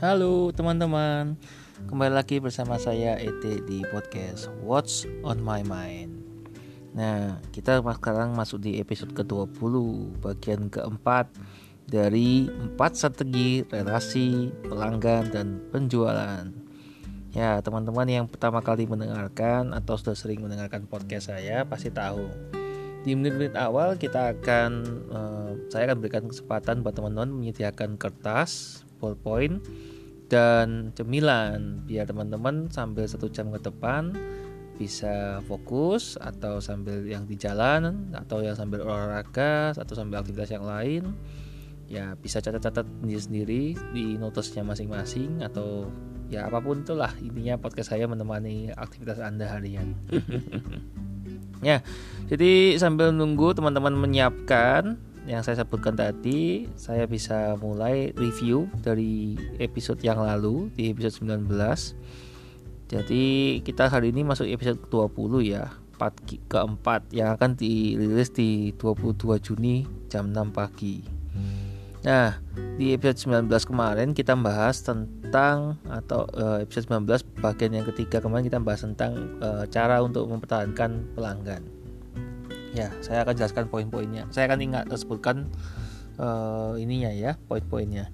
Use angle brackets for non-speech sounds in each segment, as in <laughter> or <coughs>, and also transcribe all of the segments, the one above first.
Halo teman-teman. Kembali lagi bersama saya Ete di podcast What's on my mind. Nah kita sekarang masuk di episode ke-20 Bagian keempat Dari empat strategi relasi pelanggan dan penjualan. Ya teman-teman yang pertama kali mendengarkan Atau sudah sering mendengarkan podcast saya Pasti tahu. Di menit-menit awal kita akan uh, saya akan berikan kesempatan buat teman-teman menyediakan kertas ballpoint dan cemilan biar teman-teman sambil satu jam ke depan bisa fokus atau sambil yang di jalan atau yang sambil olahraga atau sambil aktivitas yang lain ya bisa catat-catat sendiri-sendiri di notesnya masing-masing atau ya apa pun itulah intinya podcast saya menemani aktivitas anda harian. <laughs> Ya, jadi sambil nunggu teman-teman menyiapkan yang saya sebutkan tadi, saya bisa mulai review dari episode yang lalu di episode 19. Jadi kita hari ini masuk episode ke-20 ya, part keempat yang akan dirilis di 22 Juni jam 6 pagi. Nah, di episode 19 kemarin kita bahas tentang atau uh, episode 19 bagian yang ketiga kemarin kita bahas tentang uh, cara untuk mempertahankan pelanggan. Ya, saya akan jelaskan poin-poinnya. Saya akan ingat sebutkan uh, ininya ya, poin-poinnya.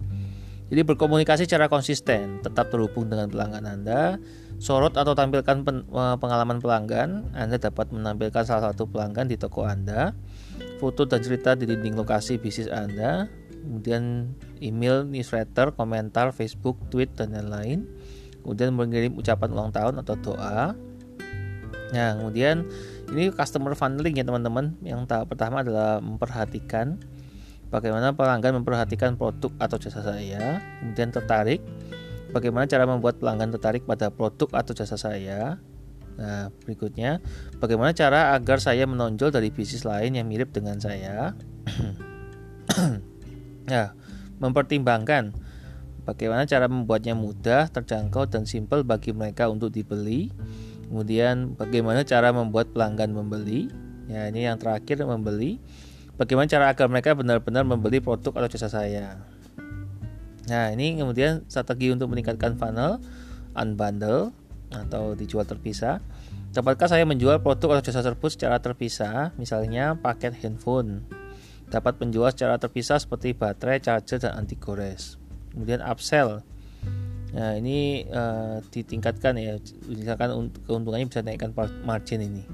Jadi berkomunikasi secara konsisten, tetap terhubung dengan pelanggan Anda. Sorot atau tampilkan pen, pengalaman pelanggan. Anda dapat menampilkan salah satu pelanggan di toko Anda. Foto dan cerita di dinding lokasi bisnis Anda kemudian email, newsletter, komentar, Facebook, tweet dan lain-lain. Kemudian mengirim ucapan ulang tahun atau doa. Nah, kemudian ini customer funneling ya teman-teman. Yang tahap pertama adalah memperhatikan bagaimana pelanggan memperhatikan produk atau jasa saya, kemudian tertarik. Bagaimana cara membuat pelanggan tertarik pada produk atau jasa saya? Nah, berikutnya, bagaimana cara agar saya menonjol dari bisnis lain yang mirip dengan saya? Ya, <clears throat> mempertimbangkan bagaimana cara membuatnya mudah, terjangkau dan simpel bagi mereka untuk dibeli. Kemudian bagaimana cara membuat pelanggan membeli? Ya, ini yang terakhir membeli. Bagaimana cara agar mereka benar-benar membeli produk atau jasa saya? Nah, ini kemudian strategi untuk meningkatkan funnel unbundle atau dijual terpisah. Dapatkah saya menjual produk atau jasa tersebut secara terpisah, misalnya paket handphone dapat penjual secara terpisah seperti baterai, charger, dan anti gores. Kemudian upsell. Nah, ini uh, ditingkatkan ya, misalkan keuntungannya bisa naikkan margin ini.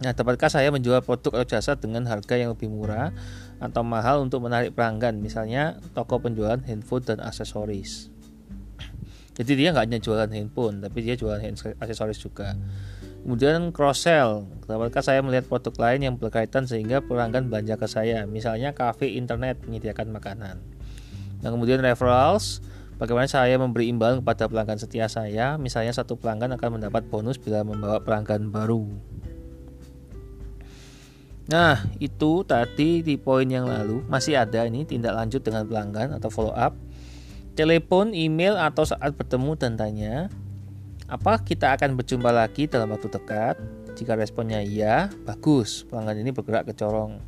Nah, dapatkah saya menjual produk atau jasa dengan harga yang lebih murah atau mahal untuk menarik pelanggan, misalnya toko penjualan handphone dan aksesoris. Jadi dia nggak hanya jualan handphone, tapi dia jualan aksesoris juga. Kemudian cross sell, dapatkah saya melihat produk lain yang berkaitan sehingga pelanggan belanja ke saya, misalnya kafe internet menyediakan makanan. Dan kemudian referrals, bagaimana saya memberi imbalan kepada pelanggan setia saya, misalnya satu pelanggan akan mendapat bonus bila membawa pelanggan baru. Nah, itu tadi di poin yang lalu masih ada ini tindak lanjut dengan pelanggan atau follow up, telepon, email atau saat bertemu dan tanya. Apa kita akan berjumpa lagi dalam waktu dekat? Jika responnya iya, bagus, pelanggan ini bergerak ke corong.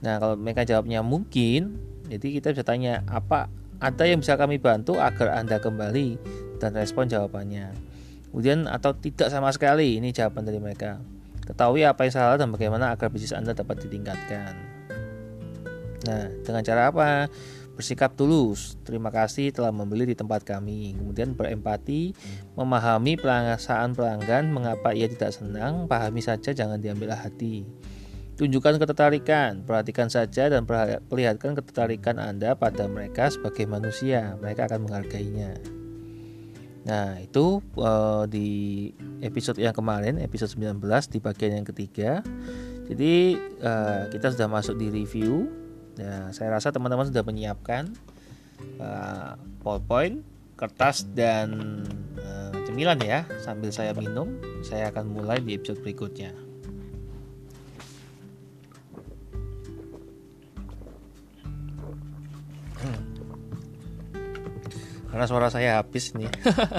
Nah, kalau mereka jawabnya mungkin, jadi kita bisa tanya, apa ada yang bisa kami bantu agar Anda kembali? Dan respon jawabannya. Kemudian atau tidak sama sekali, ini jawaban dari mereka. Ketahui apa yang salah dan bagaimana agar bisnis Anda dapat ditingkatkan. Nah, dengan cara apa? bersikap tulus. Terima kasih telah membeli di tempat kami. Kemudian berempati, memahami perasaan pelanggan, mengapa ia tidak senang, pahami saja jangan diambil hati. Tunjukkan ketertarikan, perhatikan saja dan perlihatkan ketertarikan Anda pada mereka sebagai manusia. Mereka akan menghargainya. Nah, itu uh, di episode yang kemarin, episode 19 di bagian yang ketiga. Jadi uh, kita sudah masuk di review Ya, saya rasa teman-teman sudah menyiapkan uh, PowerPoint, kertas dan uh, cemilan ya. Sambil saya minum, saya akan mulai di episode berikutnya. Hmm. Karena suara saya habis nih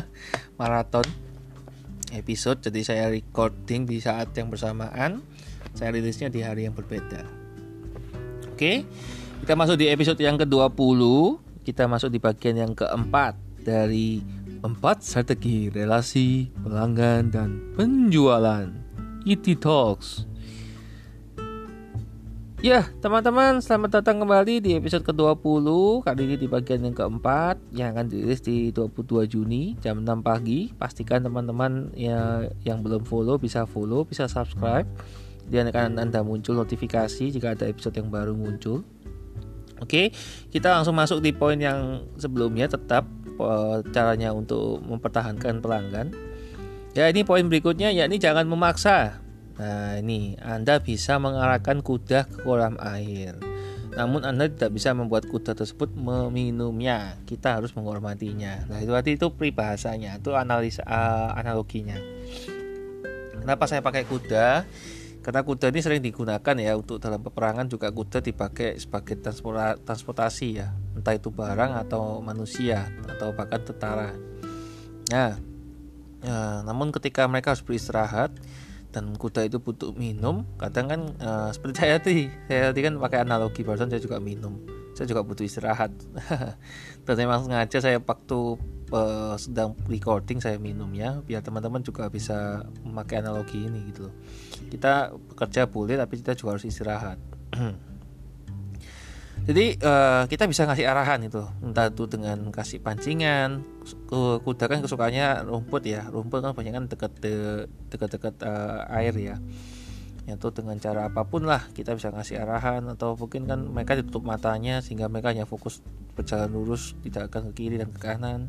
<laughs> maraton episode, jadi saya recording di saat yang bersamaan. Saya rilisnya di hari yang berbeda. Oke. Kita masuk di episode yang ke-20. Kita masuk di bagian yang keempat dari empat strategi relasi pelanggan dan penjualan IT Talks. Ya, teman-teman, selamat datang kembali di episode ke-20. Kali ini di bagian yang keempat Yang akan dirilis di 22 Juni jam 6 pagi. Pastikan teman-teman ya, yang belum follow bisa follow, bisa subscribe. Dan akan Anda muncul notifikasi jika ada episode yang baru muncul. Oke, kita langsung masuk di poin yang sebelumnya. Tetap caranya untuk mempertahankan pelanggan. Ya ini poin berikutnya yakni jangan memaksa Nah, ini Anda bisa mengarahkan kuda ke kolam air. Namun Anda tidak bisa membuat kuda tersebut meminumnya. Kita harus menghormatinya. Nah, itu arti itu peribahasanya, itu analisa uh, analoginya. Kenapa saya pakai kuda? Karena kuda ini sering digunakan ya untuk dalam peperangan juga kuda dipakai sebagai transportasi ya, entah itu barang atau manusia atau bahkan tentara. Nah, ya, namun ketika mereka harus beristirahat, dan kuda itu butuh minum. Kadang kan uh, seperti saya tadi saya tadi kan pakai analogi barusan saya juga minum. Saya juga butuh istirahat. <laughs> Dan memang sengaja saya waktu uh, sedang recording saya minum ya biar teman-teman juga bisa memakai analogi ini gitu loh. Kita bekerja boleh tapi kita juga harus istirahat <clears throat> jadi uh, kita bisa ngasih arahan itu. Entah itu dengan kasih pancingan kuda kan kesukaannya rumput ya. Rumput kan banyak kan dekat dekat-dekat uh, air ya. Itu dengan cara apa pun lah kita bisa ngasih arahan atau mungkin kan mereka ditutup matanya sehingga mereka hanya fokus berjalan lurus tidak akan ke kiri dan ke kanan.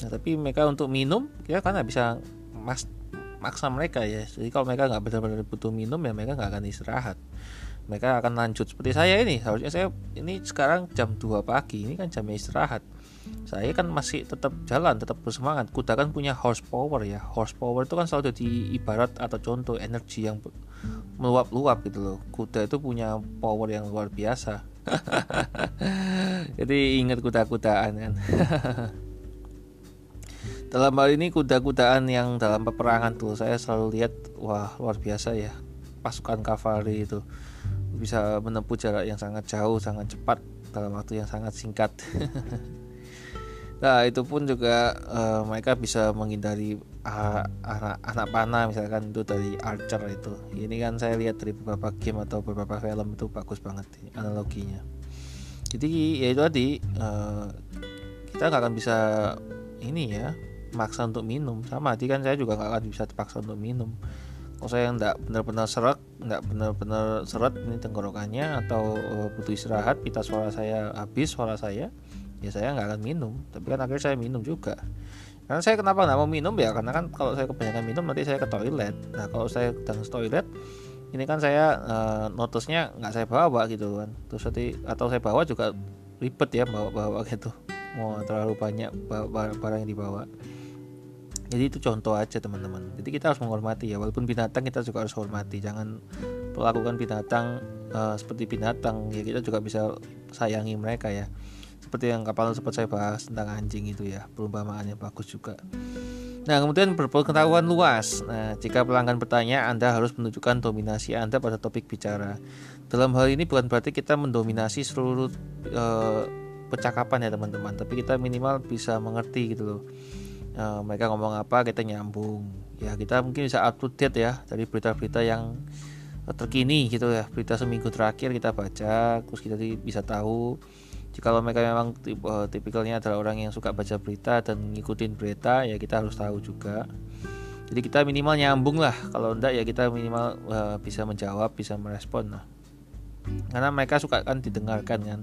Nah tapi mereka untuk minum ya karena bisa mas maksa mereka ya. Jadi kalau mereka nggak benar-benar butuh minum ya mereka nggak akan istirahat mereka akan lanjut seperti saya ini. Harusnya saya ini sekarang jam 2 pagi ini kan jamnya istirahat. Saya kan masih tetap jalan tetap bersemangat. Kuda kan punya horsepower ya. Horsepower itu kan selalu jadi ibarat atau contoh energi yang meluap-luap gitu loh. Kuda itu punya power yang luar biasa. <laughs> Jadi ingat kuda-kudaan kan. <laughs> Dalam hal ini kuda-kudaan yang dalam peperangan tuh saya selalu lihat wah luar biasa ya. Pasukan kavaleri itu bisa menempuh jarak yang sangat jauh, sangat cepat dalam waktu yang sangat singkat. <laughs> nah itu pun juga uh, mereka bisa menghindari uh, anak anak panah misalkan itu dari archer itu. Ini kan saya lihat dari beberapa game atau beberapa film itu bagus banget analoginya. Jadi ya itu tadi uh, kita nggak akan bisa ini ya maksa untuk minum sama tadi kan saya juga nggak akan bisa terpaksa untuk minum kalau saya nggak benar-benar seret nggak benar-benar seret ini tenggorokannya atau uh, butuh istirahat pita suara saya habis suara saya ya saya nggak akan minum. Tapi kan akhirnya saya minum juga. Karena saya kenapa nggak mau minum ya? Karena kan kalau saya kebanyakan minum nanti saya ke toilet. Nah kalau saya sedang ke toilet ini kan saya uh, notusnya nggak saya bawa gitu kan. Terus nanti atau saya bawa juga ribet ya bawa bawa gitu. Mau terlalu banyak barang yang dibawa jadi itu contoh aja teman-teman. Jadi kita harus menghormati ya walaupun binatang kita juga harus hormati. Jangan perlakukan binatang uh, seperti binatang. Ya kita juga bisa sayangi mereka ya. Seperti yang kapal sempat saya bahas tentang anjing itu ya perumpamaannya bagus juga. Nah, kemudian berpengetahuan luas. Nah, jika pelanggan bertanya, Anda harus menunjukkan dominasi Anda pada topik bicara. Dalam hal ini bukan berarti kita mendominasi seluruh uh, percakapan ya, teman-teman, tapi kita minimal bisa mengerti gitu loh uh, mereka ngomong apa kita nyambung. Ya kita mungkin bisa up to date ya dari berita-berita yang terkini gitu ya. Berita seminggu terakhir kita baca terus kita bisa tahu. Jika mereka memang uh, tipikalnya adalah orang yang suka baca berita dan ngikutin berita ya kita harus tahu juga. Jadi kita minimal nyambung lah. Kalau enggak ya kita minimal uh, bisa menjawab bisa merespon lah karena mereka suka kan didengarkan kan.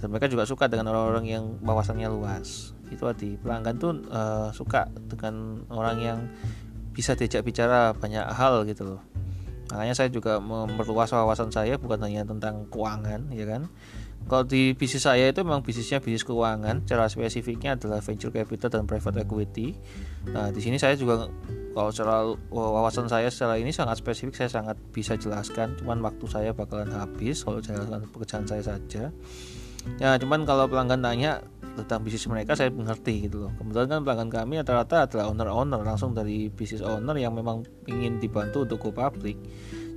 Dan mereka juga suka dengan orang-orang yang wawasannya luas. Itu tadi. Pelanggan tuh uh, suka dengan orang yang bisa diajak bicara banyak hal gitu loh. Makanya saya juga memperluas wawasan saya bukan hanya tentang keuangan ya kan kalau di bisnis saya itu memang bisnisnya bisnis keuangan. Cara spesifiknya adalah venture capital dan private equity. Nah di sini saya juga kalau secara wawasan saya secara ini sangat spesifik saya sangat bisa jelaskan. Cuman waktu saya bakalan habis kalau jalankan pekerjaan saya saja. Ya cuman kalau pelanggan tanya tentang bisnis mereka saya mengerti gitu loh. Kebetulan kan pelanggan kami rata-rata adalah owner-owner langsung dari bisnis owner yang memang ingin dibantu untuk go public.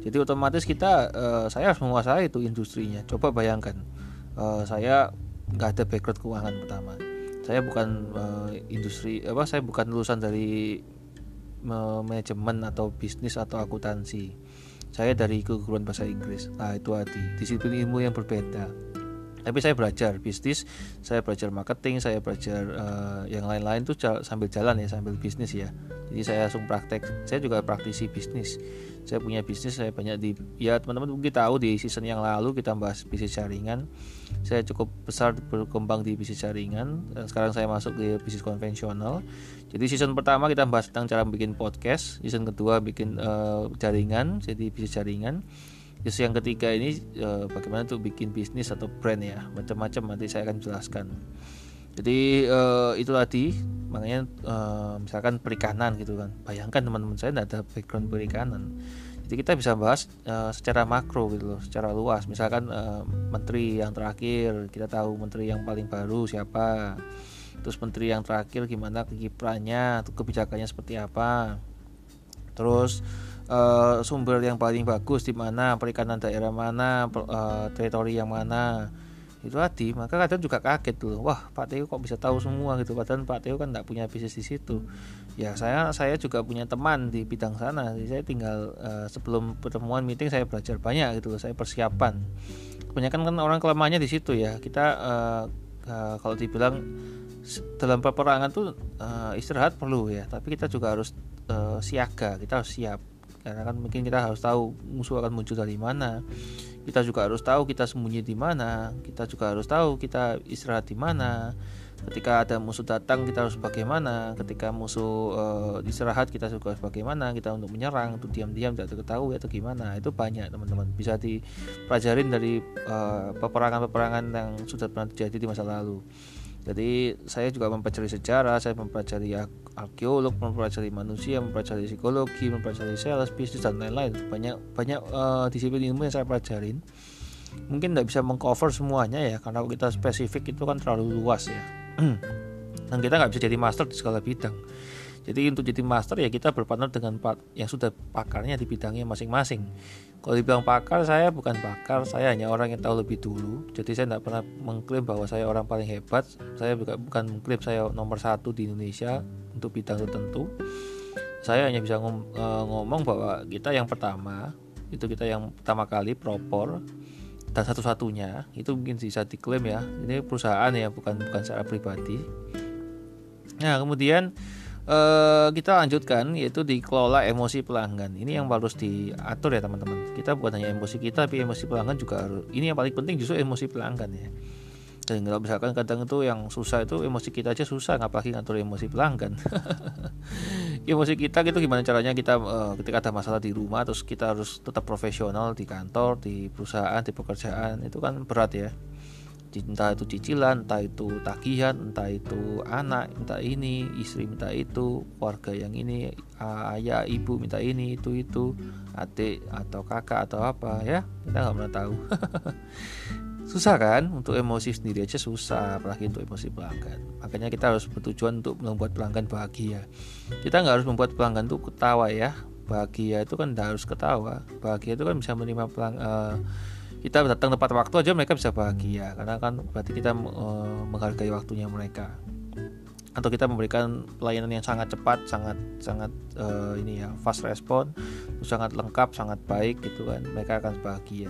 Jadi otomatis kita uh, saya harus menguasai itu industrinya. Coba bayangkan uh, saya nggak ada background keuangan pertama. Saya bukan uh, industri apa saya bukan lulusan dari uh, manajemen atau bisnis atau akuntansi. Saya dari keguruan bahasa Inggris. Nah itu tadi. Disiplin ilmu yang berbeda. Tapi saya belajar bisnis saya belajar marketing saya belajar uh, yang lain-lain tuh sambil jalan ya sambil bisnis ya. Jadi saya langsung praktek. Saya juga praktisi bisnis saya punya bisnis saya banyak di ya teman-teman mungkin tahu di season yang lalu kita bahas bisnis jaringan. Saya cukup besar berkembang di bisnis jaringan sekarang saya masuk ke bisnis konvensional. Jadi season pertama kita bahas tentang cara bikin podcast season kedua bikin uh, jaringan jadi bisnis jaringan. Terus yang ketiga ini uh, bagaimana untuk bikin bisnis atau brand ya macam-macam nanti saya akan jelaskan. Jadi uh, itu tadi makanya uh, misalkan perikanan gitu kan. Bayangkan teman-teman saya tidak ada background perikanan. Jadi kita bisa bahas uh, secara makro gitu loh, secara luas. Misalkan uh, menteri yang terakhir kita tahu menteri yang paling baru siapa. Terus menteri yang terakhir gimana kiprahnya, kebijakannya seperti apa. Terus uh, sumber yang paling bagus di mana perikanan daerah mana uh, teritori yang mana itu tadi maka kadang juga kaget tuh wah Pak Teo kok bisa tahu semua gitu? Padahal Pak Teo kan tidak punya bisnis di situ. Ya saya saya juga punya teman di bidang sana. Jadi saya tinggal uh, sebelum pertemuan meeting saya belajar banyak gitu saya persiapan. Kebanyakan kan orang kelemahannya di situ ya. Kita uh, uh, kalau dibilang dalam peperangan tuh uh, istirahat perlu ya. Tapi kita juga harus uh, siaga. Kita harus siap. Karena kan mungkin kita harus tahu musuh akan muncul dari mana kita juga harus tahu kita sembunyi di mana kita juga harus tahu kita istirahat di mana. Ketika ada musuh datang kita harus bagaimana. Ketika musuh uh, istirahat kita juga harus bagaimana. Kita untuk menyerang untuk diam-diam tidak ketahui atau gimana. Itu banyak teman-teman. Bisa dipelajarin dari uh, peperangan-peperangan yang sudah pernah terjadi di masa lalu. Jadi saya juga mempelajari sejarah saya mempelajari arkeolog mempelajari manusia mempelajari psikologi mempelajari sales bisnis dan lain-lain. Banyak banyak uh, disiplin ilmu yang saya pelajarin. Mungkin tidak bisa mengcover semuanya ya karena kita spesifik itu kan terlalu luas ya. <clears throat> Dan kita nggak bisa jadi master di segala bidang jadi untuk jadi master ya kita berpartner dengan part yang sudah pakarnya di bidangnya masing-masing. Kalau dibilang pakar, saya bukan pakar, saya hanya orang yang tahu lebih dulu. Jadi saya tidak pernah mengklaim bahwa saya orang paling hebat. Saya juga bukan mengklaim saya nomor satu di Indonesia untuk bidang tertentu. Saya hanya bisa eh, ngomong bahwa kita yang pertama, itu kita yang pertama kali propor dan satu-satunya itu mungkin bisa diklaim ya. Ini perusahaan ya, bukan bukan secara pribadi. Nah kemudian Uh, kita lanjutkan yaitu dikelola emosi pelanggan. Ini yang harus diatur ya teman-teman. Kita bukan hanya emosi kita, tapi emosi pelanggan juga harus. Ini yang paling penting justru emosi pelanggan ya. Dan kalau misalkan kadang itu yang susah itu emosi kita aja susah, apalagi ngatur emosi pelanggan. <laughs> emosi kita gitu gimana caranya kita uh, ketika ada masalah di rumah, terus kita harus tetap profesional di kantor, di perusahaan, di pekerjaan itu kan berat ya entah itu cicilan, entah itu tagihan, entah itu anak, entah ini, istri minta itu, keluarga yang ini, ayah, ibu minta ini, itu itu, adik atau kakak atau apa ya, kita nggak pernah tahu. <laughs> susah kan? Untuk emosi sendiri aja susah apalagi untuk emosi pelanggan. Makanya kita harus bertujuan untuk membuat pelanggan bahagia. Kita nggak harus membuat pelanggan tuh ketawa ya. Bahagia itu kan harus ketawa. Bahagia itu kan bisa menerima pelang, uh, kita datang tepat waktu aja mereka bisa bahagia karena kan berarti kita uh, menghargai waktunya mereka atau kita memberikan pelayanan yang sangat cepat, sangat sangat uh, ini ya fast respon, sangat lengkap, sangat baik gitu kan, mereka akan bahagia.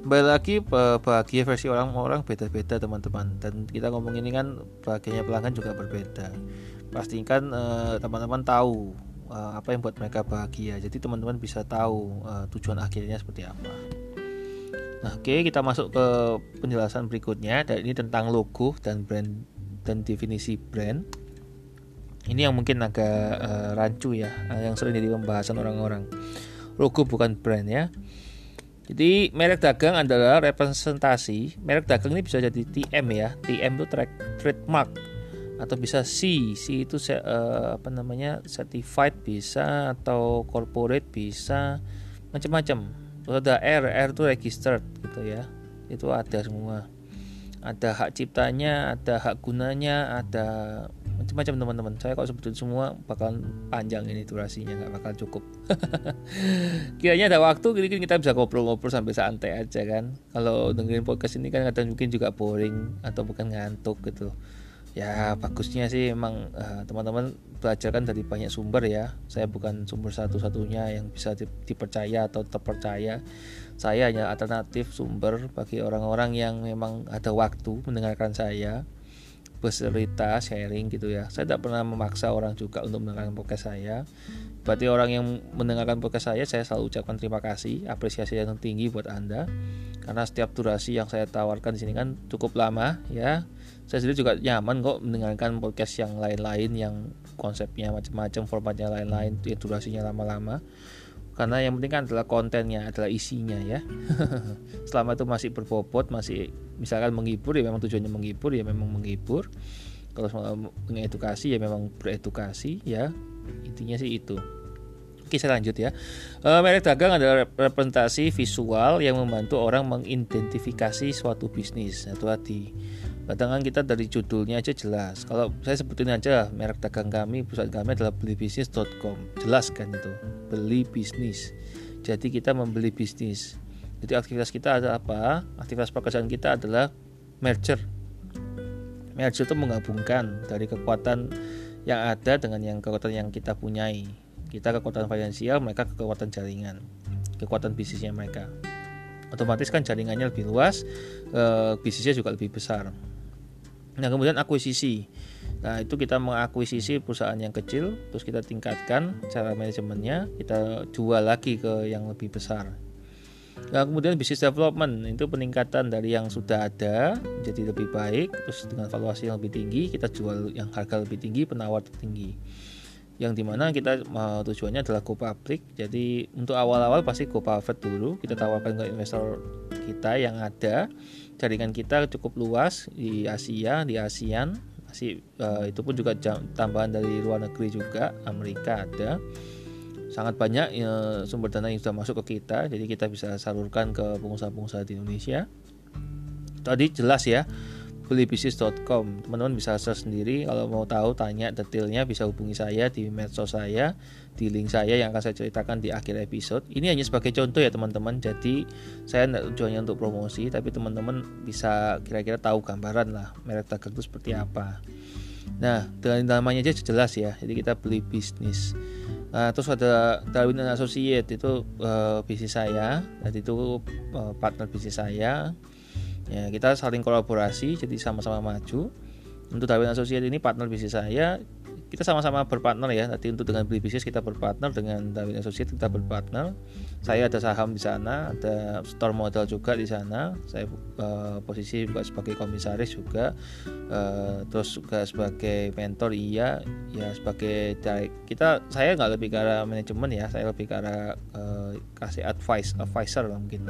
Kembali lagi bahagia versi orang-orang beda-beda teman-teman dan kita ngomong ini kan bahagianya pelanggan juga berbeda. Pastikan uh, teman-teman tahu uh, apa yang buat mereka bahagia, jadi teman-teman bisa tahu uh, tujuan akhirnya seperti apa. Nah, oke, okay, kita masuk ke penjelasan berikutnya. Dan ini tentang logo dan brand dan definisi brand. Ini yang mungkin agak uh, rancu ya, uh, yang sering jadi pembahasan orang-orang. Logo bukan brand ya. Jadi merek dagang adalah representasi. Merek dagang ini bisa jadi TM ya. TM itu track, trademark atau bisa C. C itu uh, apa namanya? certified bisa atau corporate bisa macam-macam terus ada R R itu registered gitu ya. Itu ada semua. Ada hak ciptanya ada hak gunanya ada macam-macam teman-teman. Saya kalau sebutin semua bakalan panjang ini durasinya nggak bakal cukup. <laughs> Kiranya ada waktu gini kita bisa ngobrol-ngobrol sampai santai aja kan. Kalau dengerin podcast ini kan kadang mungkin juga boring atau bukan ngantuk gitu ya bagusnya sih emang uh, teman-teman belajar kan dari banyak sumber ya. Saya bukan sumber satu-satunya yang bisa dipercaya atau terpercaya. Saya hanya alternatif sumber bagi orang-orang yang memang ada waktu mendengarkan saya bercerita sharing gitu ya. Saya tidak pernah memaksa orang juga untuk mendengarkan podcast saya. Berarti orang yang mendengarkan podcast saya saya selalu ucapkan terima kasih apresiasi yang tinggi buat anda. Karena setiap durasi yang saya tawarkan di sini kan cukup lama ya saya sendiri juga nyaman kok mendengarkan podcast yang lain-lain yang konsepnya macam-macam formatnya lain-lain yang durasinya lama-lama. Karena yang penting kan adalah kontennya adalah isinya ya. <laughs> Selama itu masih berbobot masih misalkan menghibur ya memang tujuannya menghibur ya memang menghibur. Kalau mengedukasi ya memang beredukasi ya. Intinya sih itu. Oke saya lanjut ya. E, Merek dagang adalah representasi visual yang membantu orang mengidentifikasi suatu bisnis. Itu hati Kadang kita dari judulnya aja jelas. Kalau saya sebutin aja merek dagang kami, perusahaan kami adalah belibisnis.com. Jelas kan itu, beli bisnis. Jadi kita membeli bisnis. Jadi aktivitas kita ada apa? Aktivitas pekerjaan kita adalah merger. Merger itu menggabungkan dari kekuatan yang ada dengan yang kekuatan yang kita punyai. Kita kekuatan finansial, mereka kekuatan jaringan, kekuatan bisnisnya mereka. Otomatis kan jaringannya lebih luas, eh, bisnisnya juga lebih besar. Nah, kemudian akuisisi. Nah, itu kita mengakuisisi perusahaan yang kecil, terus kita tingkatkan cara manajemennya, kita jual lagi ke yang lebih besar. Nah, kemudian bisnis development itu peningkatan dari yang sudah ada jadi lebih baik, terus dengan valuasi yang lebih tinggi, kita jual yang harga lebih tinggi, penawar tinggi. Yang di mana kita uh, tujuannya adalah go public. Jadi untuk awal-awal pasti go private dulu, kita tawarkan ke investor kita yang ada jaringan kita cukup luas di Asia di ASEAN. Masih uh, itu pun juga tambahan dari luar negeri juga Amerika ada. Sangat banyak uh, sumber dana yang sudah masuk ke kita jadi kita bisa salurkan ke pengusaha-pengusaha di Indonesia. Tadi jelas ya belibisnis.com teman-teman bisa search sendiri. Kalau mau tahu tanya detailnya bisa hubungi saya di medsos saya di link saya yang akan saya ceritakan di akhir episode. Ini hanya sebagai contoh ya teman-teman. Jadi saya tidak tujuannya untuk promosi tapi teman-teman bisa kira-kira tahu gambaran lah merek dagang itu seperti apa. Nah dengan namanya aja jelas ya. Jadi kita beli bisnis. Nah, terus ada Darwin Associate itu uh, bisnis saya, dan itu uh, partner bisnis saya ya kita saling kolaborasi jadi sama-sama maju. Untuk Darwin Associate ini partner bisnis saya kita sama-sama berpartner ya. Nanti untuk dengan beli bisnis kita berpartner dengan Darwin Associate kita berpartner. Saya ada saham di sana ada store modal juga di sana. Saya uh, posisi juga sebagai komisaris juga. Uh, terus juga sebagai mentor iya. Ya sebagai kita saya nggak lebih ke arah manajemen ya. Saya lebih ke arah uh, kasih advice advisor mungkin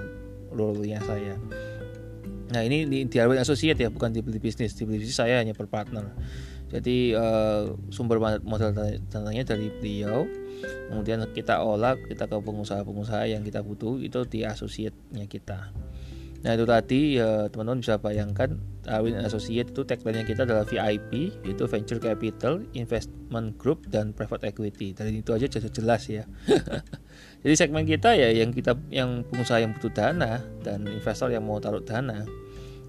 role-nya saya Nah ini di, Arwin Associate ya bukan di bisnis. Di bisnis saya hanya berpartner. Jadi uh, sumber modal dananya dari beliau. Kemudian kita olah kita ke pengusaha-pengusaha yang kita butuh itu di associate-nya kita nah itu tadi ya teman-teman bisa bayangkan Arwin Associate itu tagline kita adalah VIP itu Venture Capital Investment Group dan Private Equity. Dari itu aja jelas jelas ya. <laughs> Jadi segmen kita ya yang kita yang pengusaha yang butuh dana dan investor yang mau taruh dana.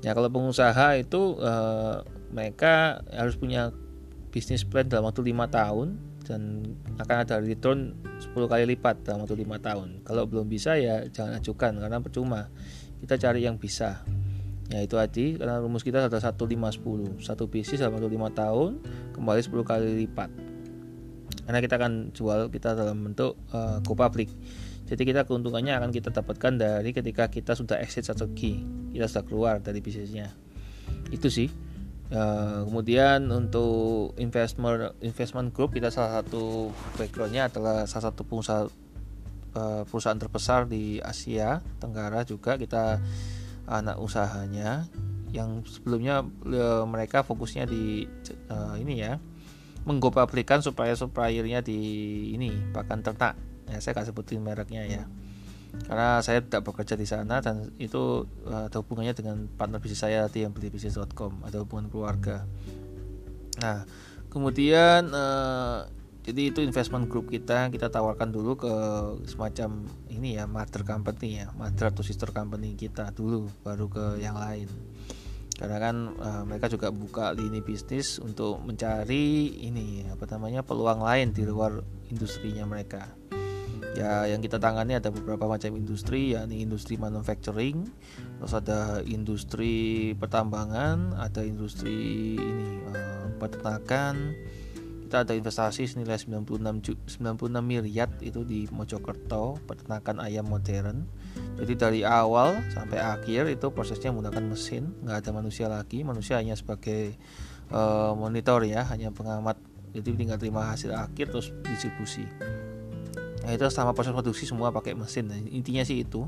Ya kalau pengusaha itu uh, mereka harus punya bisnis plan dalam waktu lima tahun dan akan ada return 10 kali lipat dalam waktu lima tahun. Kalau belum bisa ya jangan ajukan karena percuma kita cari yang bisa. Ya itu tadi karena rumus kita ada 1 5 10 satu dalam waktu lima tahun kembali 10 kali lipat. Karena kita akan jual kita dalam bentuk uh, go public. Jadi kita keuntungannya akan kita dapatkan dari ketika kita sudah exit strategi, kita sudah keluar dari bisnisnya. Itu sih. Uh, kemudian untuk investment investment group kita salah satu backgroundnya adalah salah satu pengusaha uh, perusahaan terbesar di Asia Tenggara juga kita anak usahanya. Yang sebelumnya uh, mereka fokusnya di uh, ini ya menggopablikan supaya suppliernya di ini pakan ternak. Ya saya akan sebutin mereknya ya. Karena saya tidak bekerja di sana dan itu uh, ada hubungannya dengan partner bisnis saya di yang beli bisnis.com ada hubungan keluarga. Nah kemudian jadi itu investment group kita kita tawarkan dulu ke semacam ini ya mother company ya mother atau sister company kita dulu baru ke yang lain. Karena kan uh, mereka juga buka lini bisnis untuk mencari ini apa namanya peluang lain di luar industrinya mereka. Ya yang kita tangani ada beberapa macam industri yakni industri manufacturing terus ada industri pertambangan ada industri ini uh, peternakan kita ada investasi senilai 96 96 miliar itu di Mojokerto peternakan ayam modern. Jadi dari awal sampai akhir itu prosesnya menggunakan mesin nggak ada manusia lagi. Manusia hanya sebagai uh, monitor ya hanya pengamat. Jadi tinggal terima hasil akhir terus distribusi. Nah itu sama proses produksi semua pakai mesin. Nah, intinya sih itu.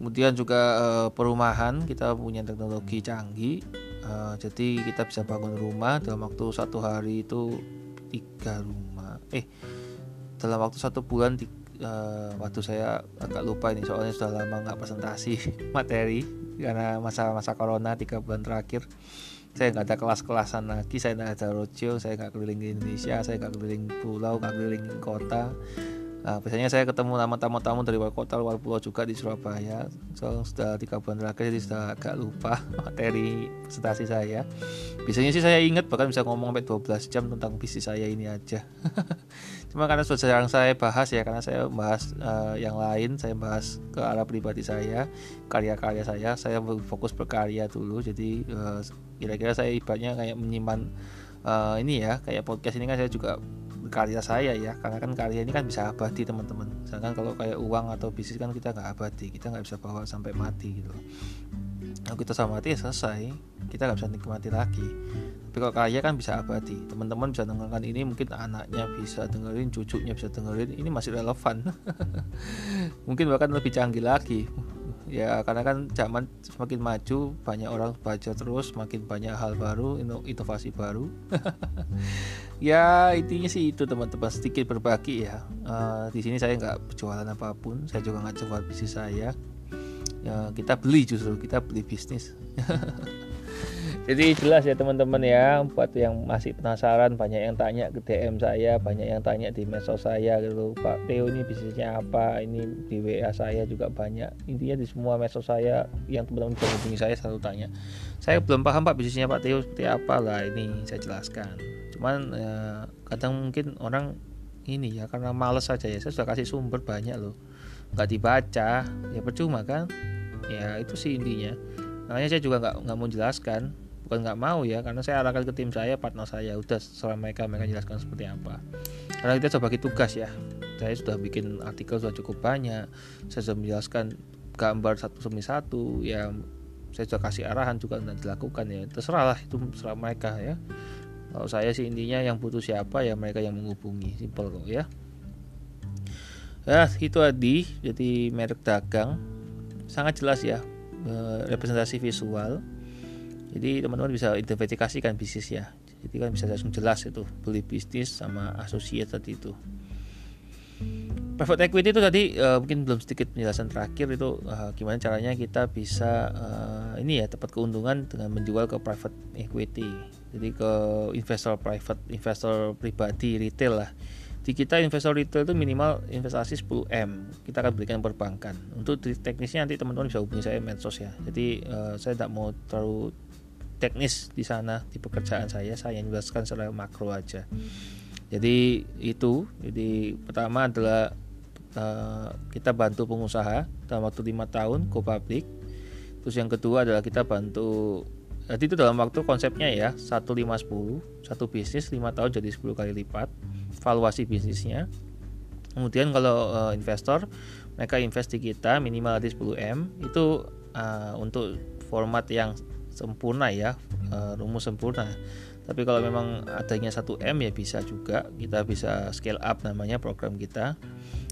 Kemudian juga uh, perumahan kita punya teknologi canggih. Uh, jadi kita bisa bangun rumah dalam waktu satu hari itu tiga rumah. Eh dalam waktu satu bulan uh, waktu saya agak lupa ini soalnya sudah lama nggak presentasi <laughs> materi karena masa-masa corona tiga bulan terakhir. Saya nggak ada kelas-kelasan lagi saya nggak ada roadshow saya nggak keliling di Indonesia saya nggak keliling pulau nggak keliling kota Nah, biasanya saya ketemu sama tamu-tamu dari luar kota, luar pulau juga di Surabaya. So, sudah tiga bulan terakhir jadi sudah agak lupa <laughs> materi presentasi saya. Biasanya sih saya ingat bahkan bisa ngomong sampai 12 jam tentang bisnis saya ini aja. <laughs> Cuma karena sudah jarang saya bahas ya, karena saya bahas uh, yang lain, saya bahas ke arah pribadi saya, karya-karya saya. Saya fokus berkarya dulu, jadi uh, kira-kira saya ibaratnya kayak menyimpan uh, ini ya, kayak podcast ini kan saya juga karya saya ya karena kan karya ini kan bisa abadi teman-teman. Sedangkan kalau kayak uang atau bisnis kan kita nggak abadi kita nggak bisa bawa sampai mati gitu kalau kita sama mati ya selesai kita nggak bisa nikmati lagi. Tapi kalau karya kan bisa abadi teman-teman bisa dengarkan ini mungkin anaknya bisa dengerin cucunya bisa dengerin ini masih relevan. <laughs> Mungkin bahkan lebih canggih lagi ya karena kan zaman semakin maju banyak orang baca terus makin banyak hal baru inovasi baru. <laughs> Ya intinya sih itu teman-teman sedikit berbagi ya. Uh, di sini saya nggak berjualan apa pun saya juga nggak jual bisnis saya. Ya kita beli justru kita beli bisnis <laughs> jadi jelas ya teman-teman ya buat yang masih penasaran banyak yang tanya ke DM saya banyak yang tanya di medsos saya gitu Pak Teo ini bisnisnya apa? Ini di WA saya juga banyak. Intinya di semua medsos saya yang teman-teman menghubungi saya selalu tanya saya belum paham Pak bisnisnya Pak Teo seperti apa? Lah ini saya jelaskan. Cuman ya, kadang mungkin orang ini ya karena males saja ya saya sudah kasih sumber banyak loh. Nggak dibaca ya percuma kan? Ya itu sih intinya. Makanya saya juga nggak nggak mau jelaskan bukan nggak mau ya karena saya arahkan ke tim saya partner saya. Udah selama mereka mereka jelaskan seperti apa. Karena kita coba bagi tugas ya. Saya sudah bikin artikel sudah cukup banyak. Saya sudah menjelaskan gambar satu demi satu. Ya saya sudah kasih arahan juga dan dilakukan ya. Terserah lah itu terserah mereka ya. Kalau saya sih intinya yang butuh siapa ya mereka yang menghubungi. Simple kok ya. Ya itu tadi. Jadi merek dagang. Sangat jelas ya eh, representasi visual jadi teman-teman bisa identifikasikan bisnis ya. Jadi kan bisa langsung jelas itu beli bisnis sama asosiat tadi itu. Private equity itu tadi uh, mungkin belum sedikit penjelasan terakhir itu uh, gimana caranya kita bisa uh, ini ya dapat keuntungan dengan menjual ke private equity. Jadi ke investor private investor pribadi retail lah. Di kita investor retail itu minimal investasi 10 m. Kita akan berikan perbankan. Untuk teknisnya nanti teman-teman bisa hubungi saya medsos ya. Jadi uh, saya tidak mau terlalu teknis di sana di pekerjaan saya saya jelaskan secara makro aja. Jadi itu jadi pertama adalah uh, kita bantu pengusaha dalam waktu lima tahun go public. Terus yang kedua adalah kita bantu jadi itu dalam waktu konsepnya ya satu lima sepuluh satu bisnis lima tahun jadi 10 kali lipat valuasi bisnisnya. Kemudian kalau uh, investor mereka invest di kita minimal di 10 m itu uh, untuk format yang sempurna ya uh, rumus sempurna. Tapi kalau memang adanya 1 M ya bisa juga kita bisa scale up namanya program kita.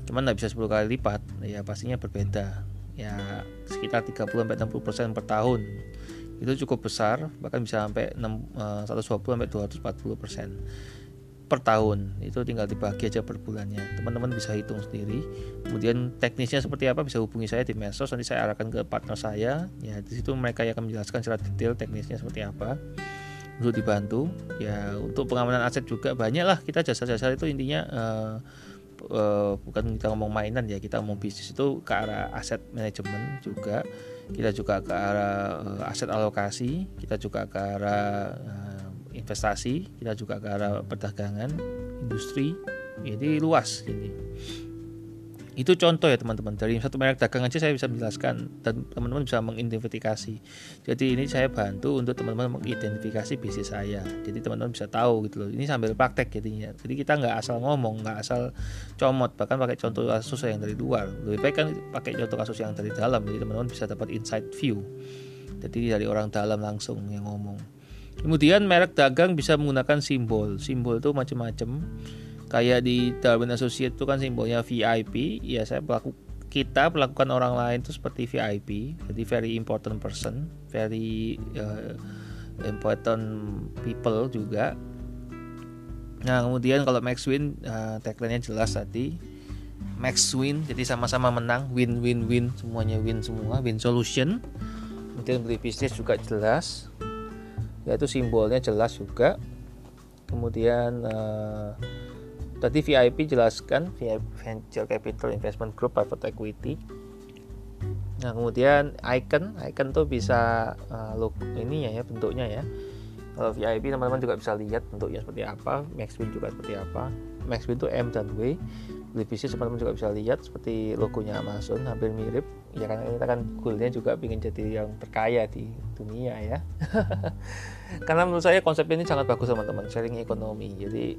Cuman nggak bisa 10 kali lipat ya pastinya berbeda. Ya sekitar 30 sampai 60 persen per tahun. Itu cukup besar bahkan bisa sampai 6, uh, 120 sampai 240 persen per tahun. Itu tinggal dibagi aja per bulannya. Teman-teman bisa hitung sendiri. Kemudian teknisnya seperti apa bisa hubungi saya di medsos. Nanti saya arahkan ke partner saya. Ya di situ mereka yang akan menjelaskan secara detail teknisnya seperti apa. Untuk dibantu. Ya untuk pengamanan aset juga banyak lah kita jasa-jasa itu intinya uh, uh, bukan kita ngomong mainan ya. Kita ngomong bisnis itu ke arah aset manajemen juga. Kita juga ke arah uh, aset alokasi. Kita juga ke arah uh, investasi kita juga ke arah perdagangan industri jadi luas ini itu contoh ya teman-teman. Dari satu merek dagang aja saya bisa menjelaskan dan teman-teman bisa mengidentifikasi. Jadi ini saya bantu untuk teman-teman mengidentifikasi bisnis saya. Jadi teman-teman bisa tahu gitu loh. Ini sambil praktek jadinya. Jadi kita nggak asal ngomong nggak asal comot. Bahkan pakai contoh kasus yang dari luar. Lebih baik kan pakai contoh kasus yang dari dalam. Jadi teman-teman bisa dapat inside view. Jadi dari orang dalam langsung yang ngomong kemudian merek dagang bisa menggunakan simbol. Simbol itu macam-macam. Kayak di Darwin Associate itu kan simbolnya VIP ya saya pelaku kita melakukan orang lain itu seperti VIP jadi very important person very uh, important people juga. Nah kemudian kalau Max Win uh, tagline-nya jelas tadi. Max Win jadi sama-sama menang. Win win win. Semuanya win semua. Win solution. Kemudian beli bisnis juga jelas yaitu simbolnya jelas juga kemudian uh, Tadi VIP jelaskan VIP Venture Capital Investment Group Private Equity. Nah kemudian icon, icon tuh bisa uh, look ini ya, ya bentuknya ya. Kalau VIP teman-teman juga bisa lihat bentuknya seperti apa, Maxwin juga seperti apa. Maxwin itu M dan W. Bisnis teman-teman juga bisa lihat seperti logonya Amazon hampir mirip. Ya karena kita kan goalnya juga ingin jadi yang terkaya di dunia ya. <laughs> karena menurut saya konsep ini sangat bagus teman-teman, sharing ekonomi. Jadi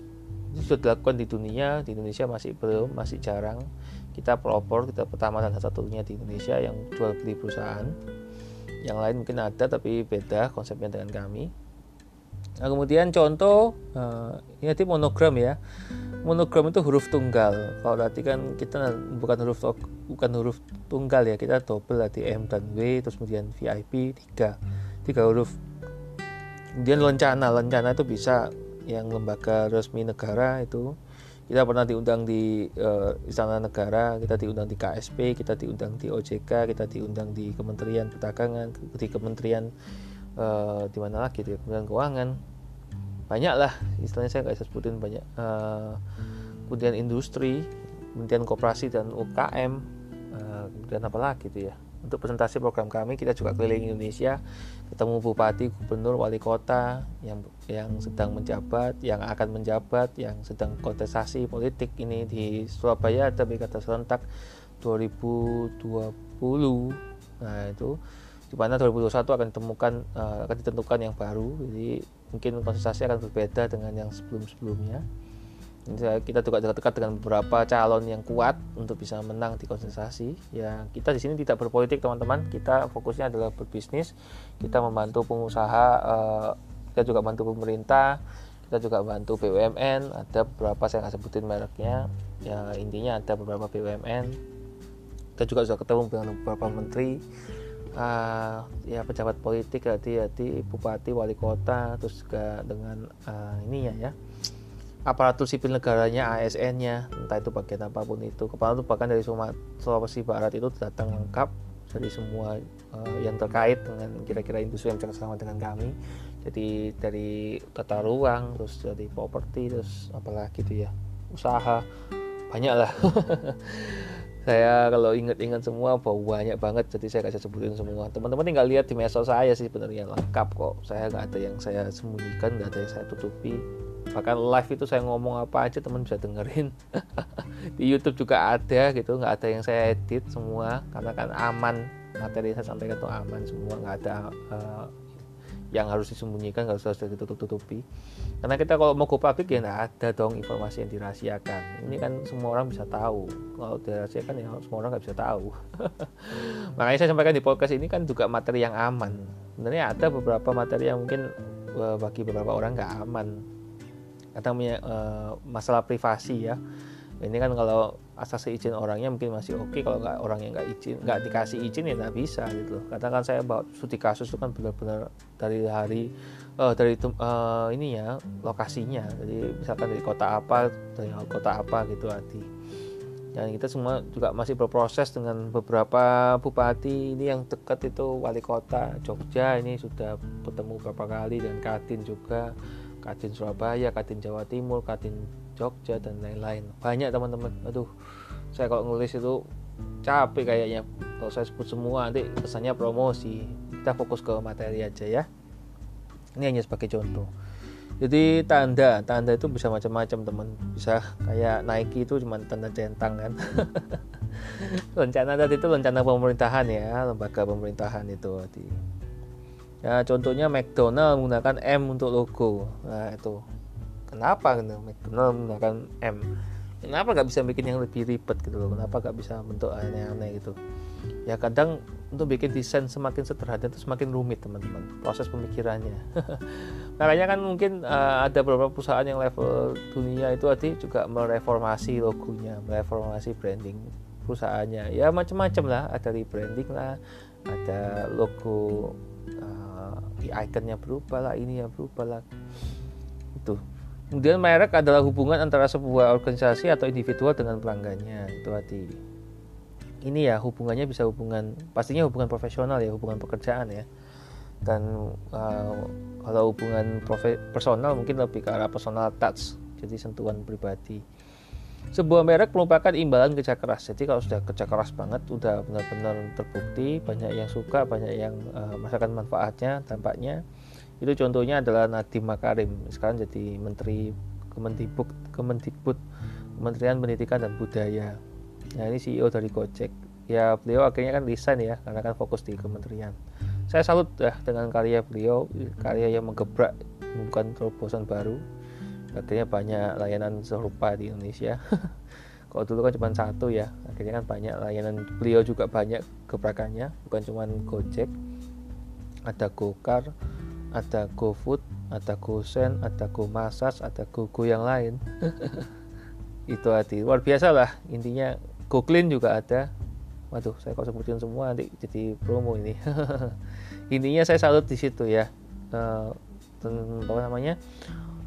itu sudah dilakukan di dunia di Indonesia masih belum masih jarang kita pelopor kita pertama dan satu-satunya di Indonesia yang jual beli perusahaan yang lain mungkin ada tapi beda konsepnya dengan kami nah kemudian contoh uh, ini nanti monogram ya. Monogram itu huruf tunggal. Kalau tadi kan kita bukan huruf bukan huruf tunggal ya kita double tadi M dan W terus kemudian VIP tiga. Tiga huruf. Kemudian lencana. Lencana itu bisa yang lembaga resmi negara itu. Kita pernah diundang di uh, Istana Negara, kita diundang di KSP, kita diundang di OJK, kita diundang di Kementerian Perdagangan, di Kementerian uh, di mana lagi di Kementerian Keuangan. Banyak lah, istilahnya saya nggak bisa sebutin banyak. Uh, kemudian industri, kemudian koperasi dan UKM, uh, kemudian apa lagi itu ya untuk presentasi program kami kita juga keliling Indonesia ketemu bupati, gubernur, wali kota yang yang sedang menjabat, yang akan menjabat, yang sedang kontestasi politik ini di Surabaya ada pilkada serentak 2020. Nah, itu di mana 2021 akan ditemukan uh, akan ditentukan yang baru. Jadi mungkin kontestasi akan berbeda dengan yang sebelum-sebelumnya. Kita juga dekat-dekat dengan beberapa calon yang kuat untuk bisa menang di kontestasi ya kita di sini tidak berpolitik teman-teman. Kita fokusnya adalah berbisnis. Kita membantu pengusaha uh, kita juga bantu pemerintah. Kita juga bantu BUMN ada beberapa saya nggak sebutin mereknya. Ya intinya ada beberapa BUMN kita juga sudah ketemu dengan beberapa menteri uh, ya pejabat politik hati-hati bupati wali kota terus juga dengan uh, ini ya aparatur sipil negaranya ASN-nya entah itu bagian apa pun itu. Kepala itu bahkan dari Sulawesi Barat itu datang lengkap dari semua uh, yang terkait dengan kira-kira industri yang bersama dengan kami. Jadi dari tata ruang terus dari properti terus apalagi itu ya usaha banyak lah <laughs> saya kalau ingat-ingat semua banyak banget jadi saya gak bisa sebutin semua. Teman-teman tinggal lihat di medsos saya sih sebenarnya lengkap kok. Saya nggak ada yang saya sembunyikan nggak ada yang saya tutupi. Bahkan live itu saya ngomong apa aja teman bisa dengerin. <laughs> Di YouTube juga ada gitu nggak ada yang saya edit semua. Karena kan aman materi saya sampaikan itu aman semua nggak ada uh, yang harus disembunyikan nggak usah ditutup-tutupi. Karena kita kalau mau go public ya nggak ada dong informasi yang dirahasiakan. Ini kan semua orang bisa tahu. Kalau dirahasiakan ya semua orang nggak bisa tahu. <laughs> Makanya saya sampaikan di podcast ini kan juga materi yang aman. Sebenarnya ada beberapa materi yang mungkin eh, bagi beberapa orang nggak aman. Katanya uh, masalah privasi ya ini kan kalau asas izin orangnya mungkin masih oke okay. kalau nggak orang yang nggak izin nggak dikasih izin ya nggak bisa gitu loh. Katakan saya bawa studi kasus itu kan benar-benar dari hari uh, dari uh, ini ya lokasinya. Jadi misalkan dari kota apa dari kota apa gitu hati dan kita semua juga masih berproses dengan beberapa bupati ini yang dekat itu wali kota Jogja ini sudah bertemu beberapa kali dan Kadin juga. Kadin Surabaya Kadin Jawa Timur Kadin Jogja dan lain-lain. Banyak teman-teman. Aduh saya kalau nulis itu capek kayaknya. Kalau saya sebut semua nanti kesannya promosi. Kita fokus ke materi aja ya. Ini hanya sebagai contoh. Jadi tanda. Tanda itu bisa macam-macam teman. Bisa kayak Nike itu cuma tanda centang kan? <laughs> Rencana tadi itu rencana pemerintahan ya. Lembaga pemerintahan itu tadi. Ya contohnya McDonald menggunakan M untuk logo. Nah itu kenapa gitu? McDonald menggunakan M. Kenapa nggak bisa bikin yang lebih ribet gitu loh? Kenapa nggak bisa bentuk aneh-aneh gitu? Ya kadang untuk bikin desain semakin sederhana itu semakin rumit teman-teman proses pemikirannya. <laughs> Makanya kan mungkin uh, ada beberapa perusahaan yang level dunia itu tadi juga mereformasi logonya mereformasi branding perusahaannya. Ya macam-macam lah. Ada rebranding lah ada logo uh, ikonnya berubah lah ini yang berubah lah. Itu kemudian merek adalah hubungan antara sebuah organisasi atau individual dengan pelanggannya itu hati. Ini ya hubungannya bisa hubungan pastinya hubungan profesional ya hubungan pekerjaan ya. Dan uh, kalau hubungan personal mungkin lebih ke arah personal touch jadi sentuhan pribadi. Sebuah merek merupakan imbalan kerja keras jadi kalau sudah kerja keras banget udah benar-benar terbukti banyak yang suka banyak yang uh, merasakan manfaatnya dampaknya itu contohnya adalah Nadiem Makarim sekarang jadi menteri Kemendikbud Kemendikbud Kementerian Pendidikan dan Budaya Nah ini CEO dari Gojek. Ya beliau akhirnya kan resign ya karena kan fokus di kementerian. Saya salut ya dengan karya beliau, karya yang menggebrak bukan terobosan baru. Akhirnya banyak layanan serupa di Indonesia. <laughs> Kalau dulu kan cuma satu ya, akhirnya kan banyak layanan beliau juga banyak gebrakannya, bukan cuma Gojek, ada Gokar, ada GoFood, ada GoSend, ada GoMassage, ada GoGo yang lain. <laughs> itu hati. Luar biasa lah. Intinya GoClean juga ada. Waduh saya kok sebutin semua nanti jadi promo ini. <laughs> Intinya saya salut di situ ya. Uh, apa namanya?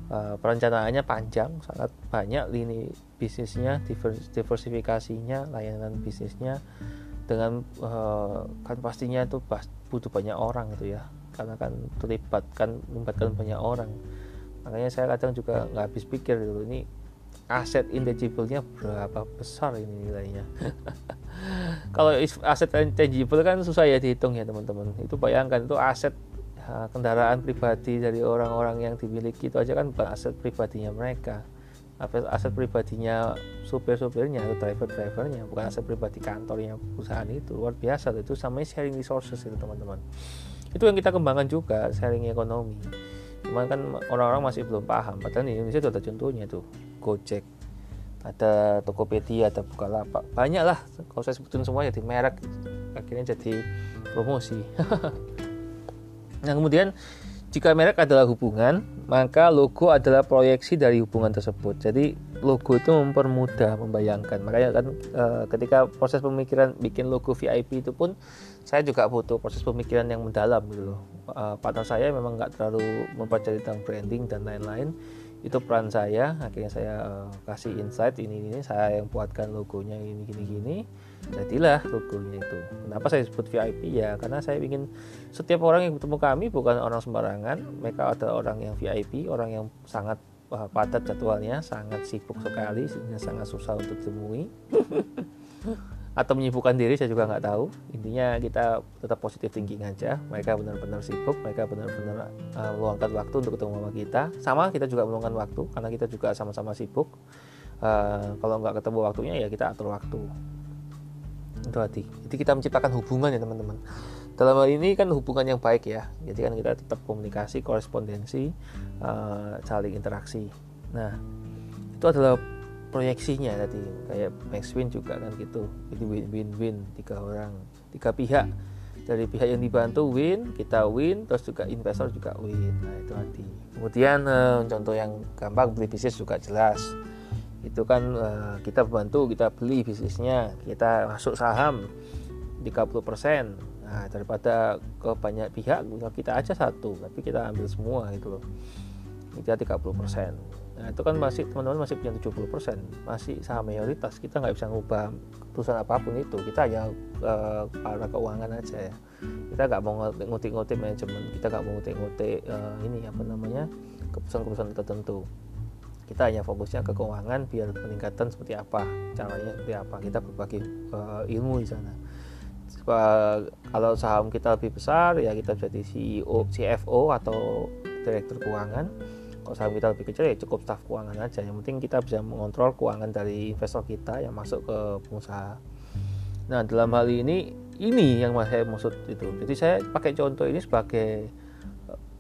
Uh, perencanaannya panjang sangat banyak lini bisnisnya diversifikasinya layanan bisnisnya. Dengan uh, kan pastinya itu butuh banyak orang itu ya karena kan terlibatkan melibatkan banyak orang. Makanya saya kadang juga nggak habis pikir gitu ini aset intangible-nya berapa besar ini nilainya. <laughs> Kalau aset intangible kan susah ya dihitung ya teman-teman. Itu bayangkan itu aset kendaraan pribadi dari orang-orang yang dimiliki itu aja kan bukan aset pribadinya mereka. Aset pribadinya supir-supirnya atau driver-drivernya bukan aset pribadi kantornya perusahaan itu. Luar biasa itu samanya sharing resources itu teman-teman itu yang kita kembangkan juga sharing ekonomi. Cuman kan orang-orang masih belum paham. Padahal di Indonesia itu ada contohnya tuh Gojek ada Tokopedia ada Bukalapak. Banyak lah kalau saya sebutin semua jadi merek akhirnya jadi promosi. <laughs> Nah kemudian jika merek adalah hubungan maka logo adalah proyeksi dari hubungan tersebut. Jadi logo itu mempermudah membayangkan. Makanya kan e, ketika proses pemikiran bikin logo VIP itu pun saya juga butuh proses pemikiran yang mendalam gitu loh. Partner saya memang nggak terlalu mempelajari tentang branding dan lain-lain. Itu peran saya. Akhirnya saya uh, kasih insight ini ini saya yang buatkan logonya ini gini gini. Jadilah logonya itu. Kenapa saya sebut VIP ya karena saya ingin setiap orang yang bertemu kami bukan orang sembarangan. Mereka adalah orang yang VIP orang yang sangat uh, padat jadwalnya sangat sibuk sekali sehingga sangat susah untuk ditemui <laughs> atau menyibukkan diri saya juga nggak tahu. Intinya kita tetap positif thinking aja. Mereka benar-benar sibuk mereka benar-benar uh, meluangkan waktu untuk ketemu sama kita. Sama kita juga meluangkan waktu karena kita juga sama-sama sibuk. Uh, kalau nggak ketemu waktunya ya kita atur waktu. Itu hati. Jadi kita menciptakan hubungan ya teman-teman. Dalam hal ini kan hubungan yang baik ya. Jadi kan kita tetap komunikasi korespondensi uh, saling interaksi. Nah itu adalah proyeksinya tadi. Kayak Max Win juga kan gitu. Jadi win-win-win tiga orang tiga pihak. Dari pihak yang dibantu win kita win terus juga investor juga win. Nah itu tadi. Kemudian eh, contoh yang gampang beli bisnis juga jelas. Itu kan eh, kita bantu kita beli bisnisnya kita masuk saham 30% nah daripada ke banyak pihak kita aja satu tapi kita ambil semua gitu loh. Kita 30% Nah itu kan masih teman-teman masih punya 70% masih saham mayoritas. Kita nggak bisa ngubah keputusan apa pun itu. Kita hanya uh, arah keuangan aja ya. Kita nggak mau ngutik-ngutik manajemen. Kita nggak mau ngutik-ngutik uh, ini apa namanya keputusan-keputusan tertentu. Kita hanya fokusnya ke keuangan biar peningkatan seperti apa caranya seperti apa. Kita berbagi uh, ilmu di sana. Kalau saham kita lebih besar ya kita jadi CEO CFO atau direktur keuangan kalau saham kita lebih kecil ya cukup staf keuangan aja. Yang penting kita bisa mengontrol keuangan dari investor kita yang masuk ke pengusaha. Nah dalam hal ini ini yang saya maksud itu. Jadi saya pakai contoh ini sebagai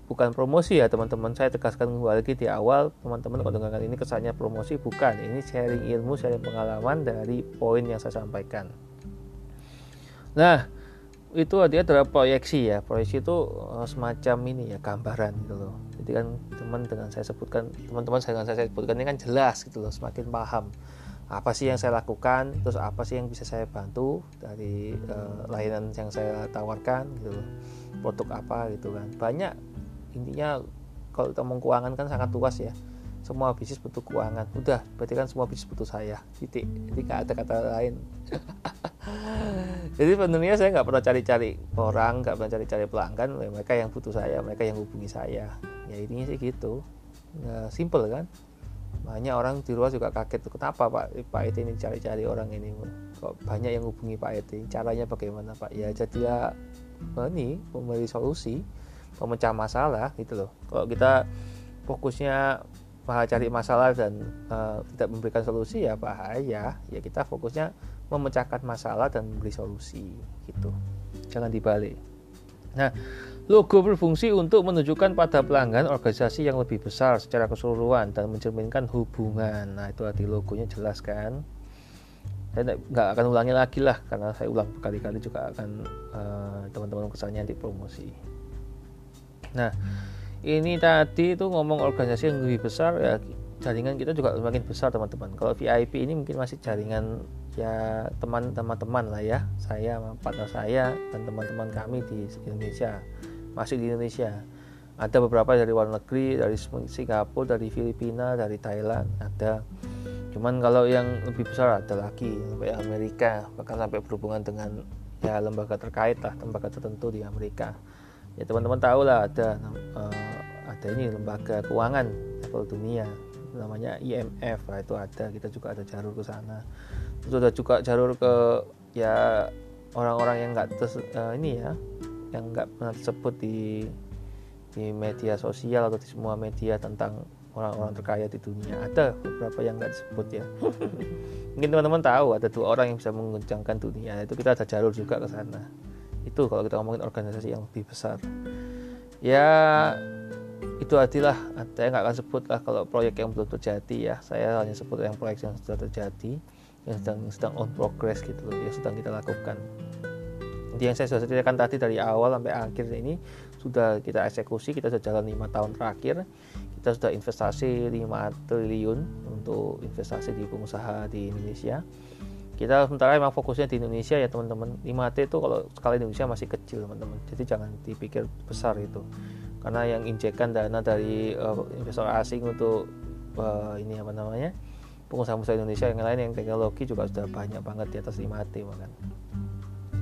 bukan promosi ya teman-teman. Saya tegaskan kembali di awal teman-teman kalau dengarkan ini kesannya promosi bukan. Ini sharing ilmu sharing pengalaman dari poin yang saya sampaikan. Nah itu artinya adalah proyeksi ya. Proyeksi itu eh, semacam ini ya gambaran gitu loh jadi kan teman dengan saya sebutkan teman-teman saya dengan saya sebutkan ini kan jelas gitu loh semakin paham apa sih yang saya lakukan terus apa sih yang bisa saya bantu dari uh, layanan yang saya tawarkan gitu loh. Produk apa gitu kan. Banyak intinya kalau kita keuangan kan sangat luas ya semua bisnis butuh keuangan. Udah berarti kan semua bisnis butuh saya. Titik. Jadi gak ada kata lain. <laughs> Jadi sebenarnya saya nggak pernah cari-cari orang nggak pernah cari-cari pelanggan. Mereka yang butuh saya mereka yang hubungi saya. Ya intinya sih gitu. Ya, simple kan? Banyak orang di luar juga kaget kenapa pak? Pak itu ini cari-cari orang ini? Kok banyak yang hubungi pak itu caranya bagaimana pak? Ya jadilah ini memberi solusi pemecah masalah gitu loh. Kalau kita fokusnya cari masalah dan uh, tidak memberikan solusi ya bahaya. Ya kita fokusnya memecahkan masalah dan memberi solusi gitu. Jangan dibalik. Nah logo berfungsi untuk menunjukkan pada pelanggan organisasi yang lebih besar secara keseluruhan dan mencerminkan hubungan. Nah itu arti logonya jelas kan? Saya nggak akan ulangi lagi lah karena saya ulang berkali-kali juga akan uh, teman-teman kesannya di promosi. Nah, ini tadi itu ngomong organisasi yang lebih besar ya jaringan kita juga semakin besar teman-teman. Kalau VIP ini mungkin masih jaringan ya teman-teman lah ya. Saya, partner saya dan teman-teman kami di Indonesia masih di Indonesia. Ada beberapa dari luar negeri, dari Singapura, dari Filipina, dari Thailand, ada. Cuman kalau yang lebih besar ada lagi sampai Amerika, bahkan sampai berhubungan dengan ya lembaga terkait lah, lembaga tertentu di Amerika ya teman-teman tahu lah ada uh, ada ini lembaga keuangan level dunia namanya IMF lah itu ada kita juga ada jalur ke sana. Terus ada juga jalur ke ya orang-orang yang nggak uh, ini ya yang nggak pernah disebut di di media sosial atau di semua media tentang orang-orang terkaya di dunia. Ada beberapa yang nggak disebut ya. <laughs> Mungkin teman-teman tahu ada dua orang yang bisa menguncangkan dunia. Itu kita ada jalur juga ke sana itu kalau kita ngomongin organisasi yang lebih besar. Ya itu artilah saya nggak akan sebut lah kalau proyek yang belum terjadi ya. Saya hanya sebut yang proyek yang sudah terjadi yang sedang sedang on progress gitu loh yang sedang kita lakukan. Jadi yang saya sudah ceritakan tadi dari awal sampai akhir ini sudah kita eksekusi kita sudah jalan lima tahun terakhir. Kita sudah investasi 5 triliun untuk investasi di pengusaha di Indonesia kita sementara memang fokusnya di Indonesia ya teman-teman. 5T itu kalau skala Indonesia masih kecil teman-teman. Jadi jangan dipikir besar itu karena yang injekan dana dari uh, investor asing untuk uh, ini apa namanya pengusaha-pengusaha Indonesia yang lain yang teknologi juga sudah banyak banget di atas 5T bahkan.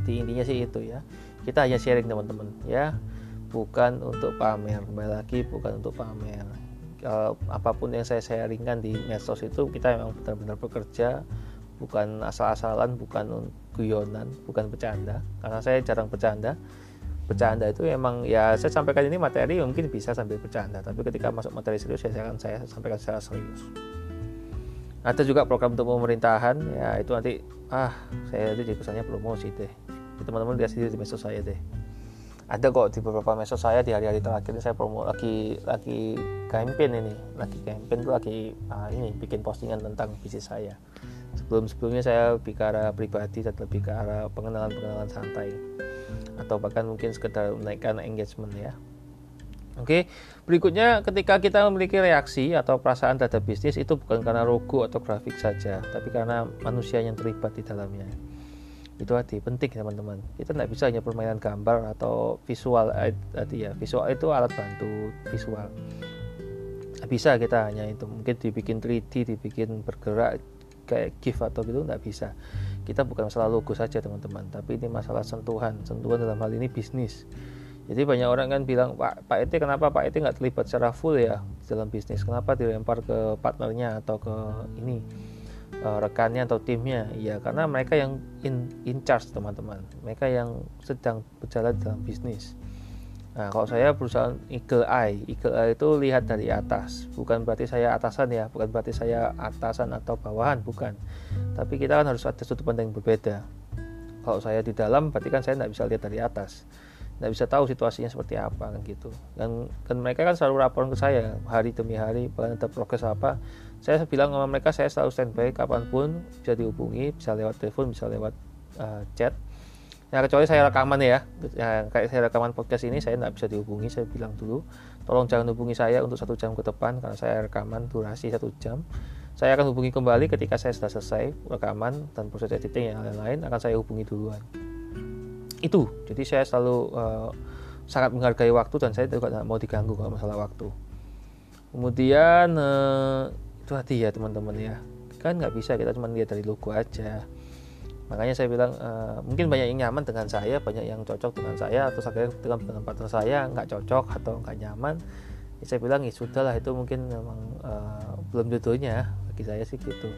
Di intinya sih itu ya. Kita hanya sharing teman-teman ya. Bukan untuk pamer. Kembali lagi bukan untuk pamer. Uh, apa pun yang saya sharingkan di medsos itu kita memang benar-benar bekerja bukan asal-asalan bukan guyonan bukan bercanda. Karena saya jarang bercanda. Bercanda itu emang ya saya sampaikan ini materi mungkin bisa sambil bercanda. Tapi ketika masuk materi serius ya saya akan saya sampaikan secara serius. Ada juga program untuk pemerintahan ya itu nanti ah saya itu kesannya promosi deh. Teman-teman lihat sendiri di medsos saya deh. Ada kok di beberapa medsos saya di hari-hari terakhir ini saya promo lagi lagi campaign ini. Lagi campaign tuh lagi ah, ini bikin postingan tentang bisnis saya sebelum-sebelumnya saya bicara pribadi dan lebih ke arah pengenalan-pengenalan santai atau bahkan mungkin sekedar menaikkan engagement ya Oke, berikutnya ketika kita memiliki reaksi atau perasaan terhadap bisnis itu bukan karena logo atau grafik saja, tapi karena manusia yang terlibat di dalamnya. Itu arti penting teman-teman. Kita tidak bisa hanya permainan gambar atau visual tadi ya. Visual itu alat bantu visual. Bisa kita hanya itu mungkin dibikin 3D, dibikin bergerak, kayak gift atau gitu nggak bisa. Kita bukan masalah logo saja teman-teman tapi ini masalah sentuhan. Sentuhan dalam hal ini bisnis. Jadi banyak orang kan bilang Pak Pak Ete kenapa Pak Ete nggak terlibat secara full ya dalam bisnis? Kenapa dilempar ke partnernya atau ke ini uh, rekannya atau timnya? Ya karena mereka yang in in charge teman-teman. Mereka yang sedang berjalan dalam bisnis nah kalau saya perusahaan eagle eye. Eagle eye itu lihat dari atas. Bukan berarti saya atasan ya bukan berarti saya atasan atau bawahan bukan. Tapi kita kan harus ada sudut pandang yang berbeda. Kalau saya di dalam berarti kan saya tidak bisa lihat dari atas. Nggak bisa tahu situasinya seperti apa kan gitu. Dan dan mereka kan selalu laporan ke saya hari demi hari bahkan ada progres apa. Saya bilang sama mereka saya selalu standby kapan pun bisa dihubungi bisa lewat telepon bisa lewat uh, chat ya kecuali saya rekaman ya, ya kayak saya rekaman podcast ini saya nggak bisa dihubungi saya bilang dulu tolong jangan hubungi saya untuk satu jam ke depan karena saya rekaman durasi satu jam. Saya akan hubungi kembali ketika saya sudah selesai rekaman dan proses editing yang lain-lain akan saya hubungi duluan. Itu. Jadi saya selalu uh, sangat menghargai waktu dan saya juga tidak mau diganggu kalau masalah waktu. Kemudian uh, itu hati ya teman-teman ya. Kan nggak bisa kita cuma lihat dari logo aja makanya saya bilang uh, mungkin banyak yang nyaman dengan saya banyak yang cocok dengan saya atau saya dengan dengan partner saya nggak cocok atau nggak nyaman. Ya saya bilang ya sudah lah itu mungkin memang uh, belum jodohnya bagi saya sih gitu.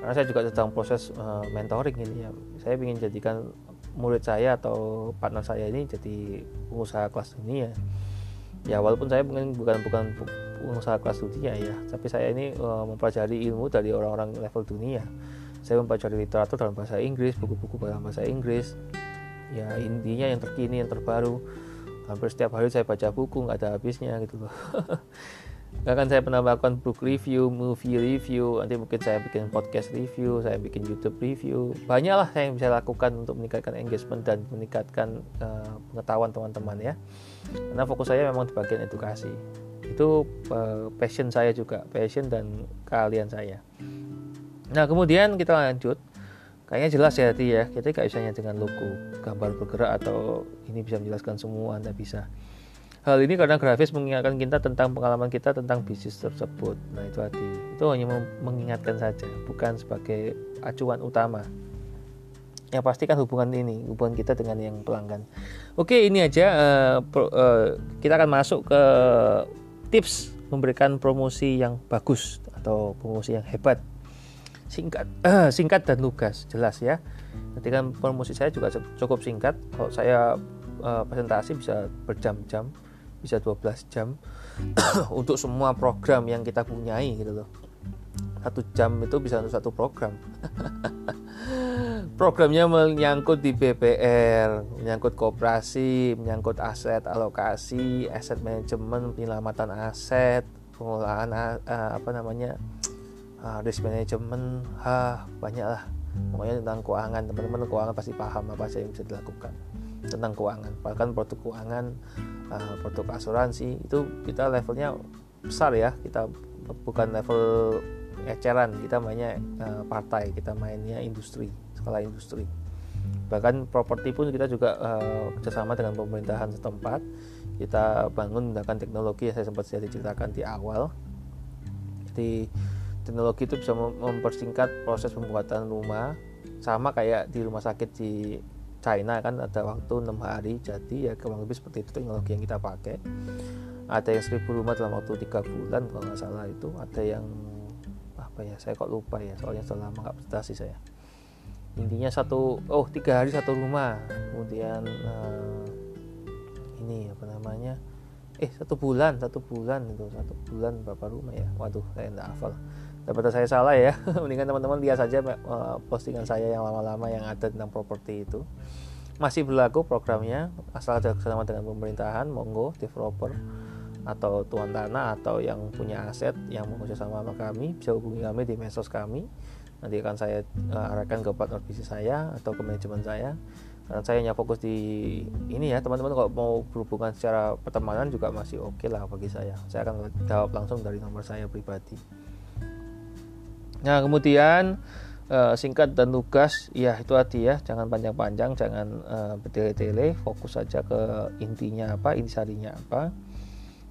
Karena saya juga sedang proses uh, mentoring ini ya. Saya ingin jadikan murid saya atau partner saya ini jadi pengusaha kelas dunia. Ya walaupun saya mungkin bukan bukan pengusaha kelas dunia ya tapi saya ini uh, mempelajari ilmu dari orang-orang level dunia saya mempelajari literatur dalam bahasa Inggris buku-buku dalam bahasa Inggris ya intinya yang terkini yang terbaru hampir setiap hari saya baca buku nggak ada habisnya gitu loh <laughs> Bahkan saya pernah melakukan book review, movie review, nanti mungkin saya bikin podcast review, saya bikin YouTube review. Banyaklah saya yang bisa lakukan untuk meningkatkan engagement dan meningkatkan uh, pengetahuan teman-teman ya. Karena fokus saya memang di bagian edukasi. Itu uh, passion saya juga, passion dan keahlian saya. Nah kemudian kita lanjut. Kayaknya jelas ya hati ya, kita gak bisa dengan logo, gambar bergerak atau ini bisa menjelaskan semua, Anda bisa. Hal ini karena grafis mengingatkan kita tentang pengalaman kita tentang bisnis tersebut. Nah, itu hati. Itu hanya mengingatkan saja, bukan sebagai acuan utama. Yang pastikan hubungan ini, hubungan kita dengan yang pelanggan. Oke, ini aja uh, pro, uh, kita akan masuk ke tips memberikan promosi yang bagus atau promosi yang hebat. Singkat, uh, singkat dan lugas, jelas ya. Ketika promosi saya juga cukup singkat. Kalau saya uh, presentasi bisa berjam-jam bisa 12 jam <coughs> untuk semua program yang kita punyai gitu loh satu jam itu bisa untuk satu program <laughs> programnya menyangkut di BPR menyangkut kooperasi menyangkut aset alokasi aset manajemen penyelamatan aset pengelolaan uh, apa namanya uh, risk management ha banyak lah. Pokoknya tentang keuangan. Teman-teman keuangan pasti paham apa saja yang bisa dilakukan tentang keuangan. Bahkan produk keuangan uh, produk asuransi itu kita levelnya besar ya. Kita bukan level eceran. Kita mainnya uh, partai. Kita mainnya industri skala industri. Bahkan properti pun kita juga uh, kerjasama dengan pemerintahan setempat. Kita bangun menggunakan teknologi yang saya sempat saya diceritakan di awal. Jadi teknologi itu bisa mempersingkat proses pembuatan rumah. Sama kayak di rumah sakit di China kan ada waktu enam hari jadi ya kurang lebih seperti itu teknologi yang kita pakai. Ada yang seribu rumah dalam waktu tiga bulan kalau nggak salah itu. Ada yang apa ya saya kok lupa ya soalnya sudah lama nggak presentasi saya. Intinya satu oh tiga hari satu rumah. Kemudian uh, ini apa namanya eh satu bulan satu bulan itu satu bulan berapa rumah ya? Waduh saya nggak hafal daripada saya salah ya. <laughs> Mendingan teman-teman lihat saja uh, postingan saya yang lama-lama yang ada tentang properti itu. Masih berlaku programnya asal kerjasama dengan pemerintahan monggo developer atau tuan tanah atau yang punya aset yang mau kerjasama sama kami bisa hubungi kami di medsos kami. Nanti akan saya uh, arahkan ke partner bisnis saya atau ke manajemen saya. Karena saya hanya fokus di ini ya teman-teman kalau mau berhubungan secara pertemanan juga masih oke okay lah bagi saya. Saya akan jawab langsung dari nomor saya pribadi Nah, kemudian uh, singkat dan lugas, ya itu hati ya, jangan panjang-panjang, jangan uh, bertele-tele, fokus saja ke intinya apa, intisarinya apa.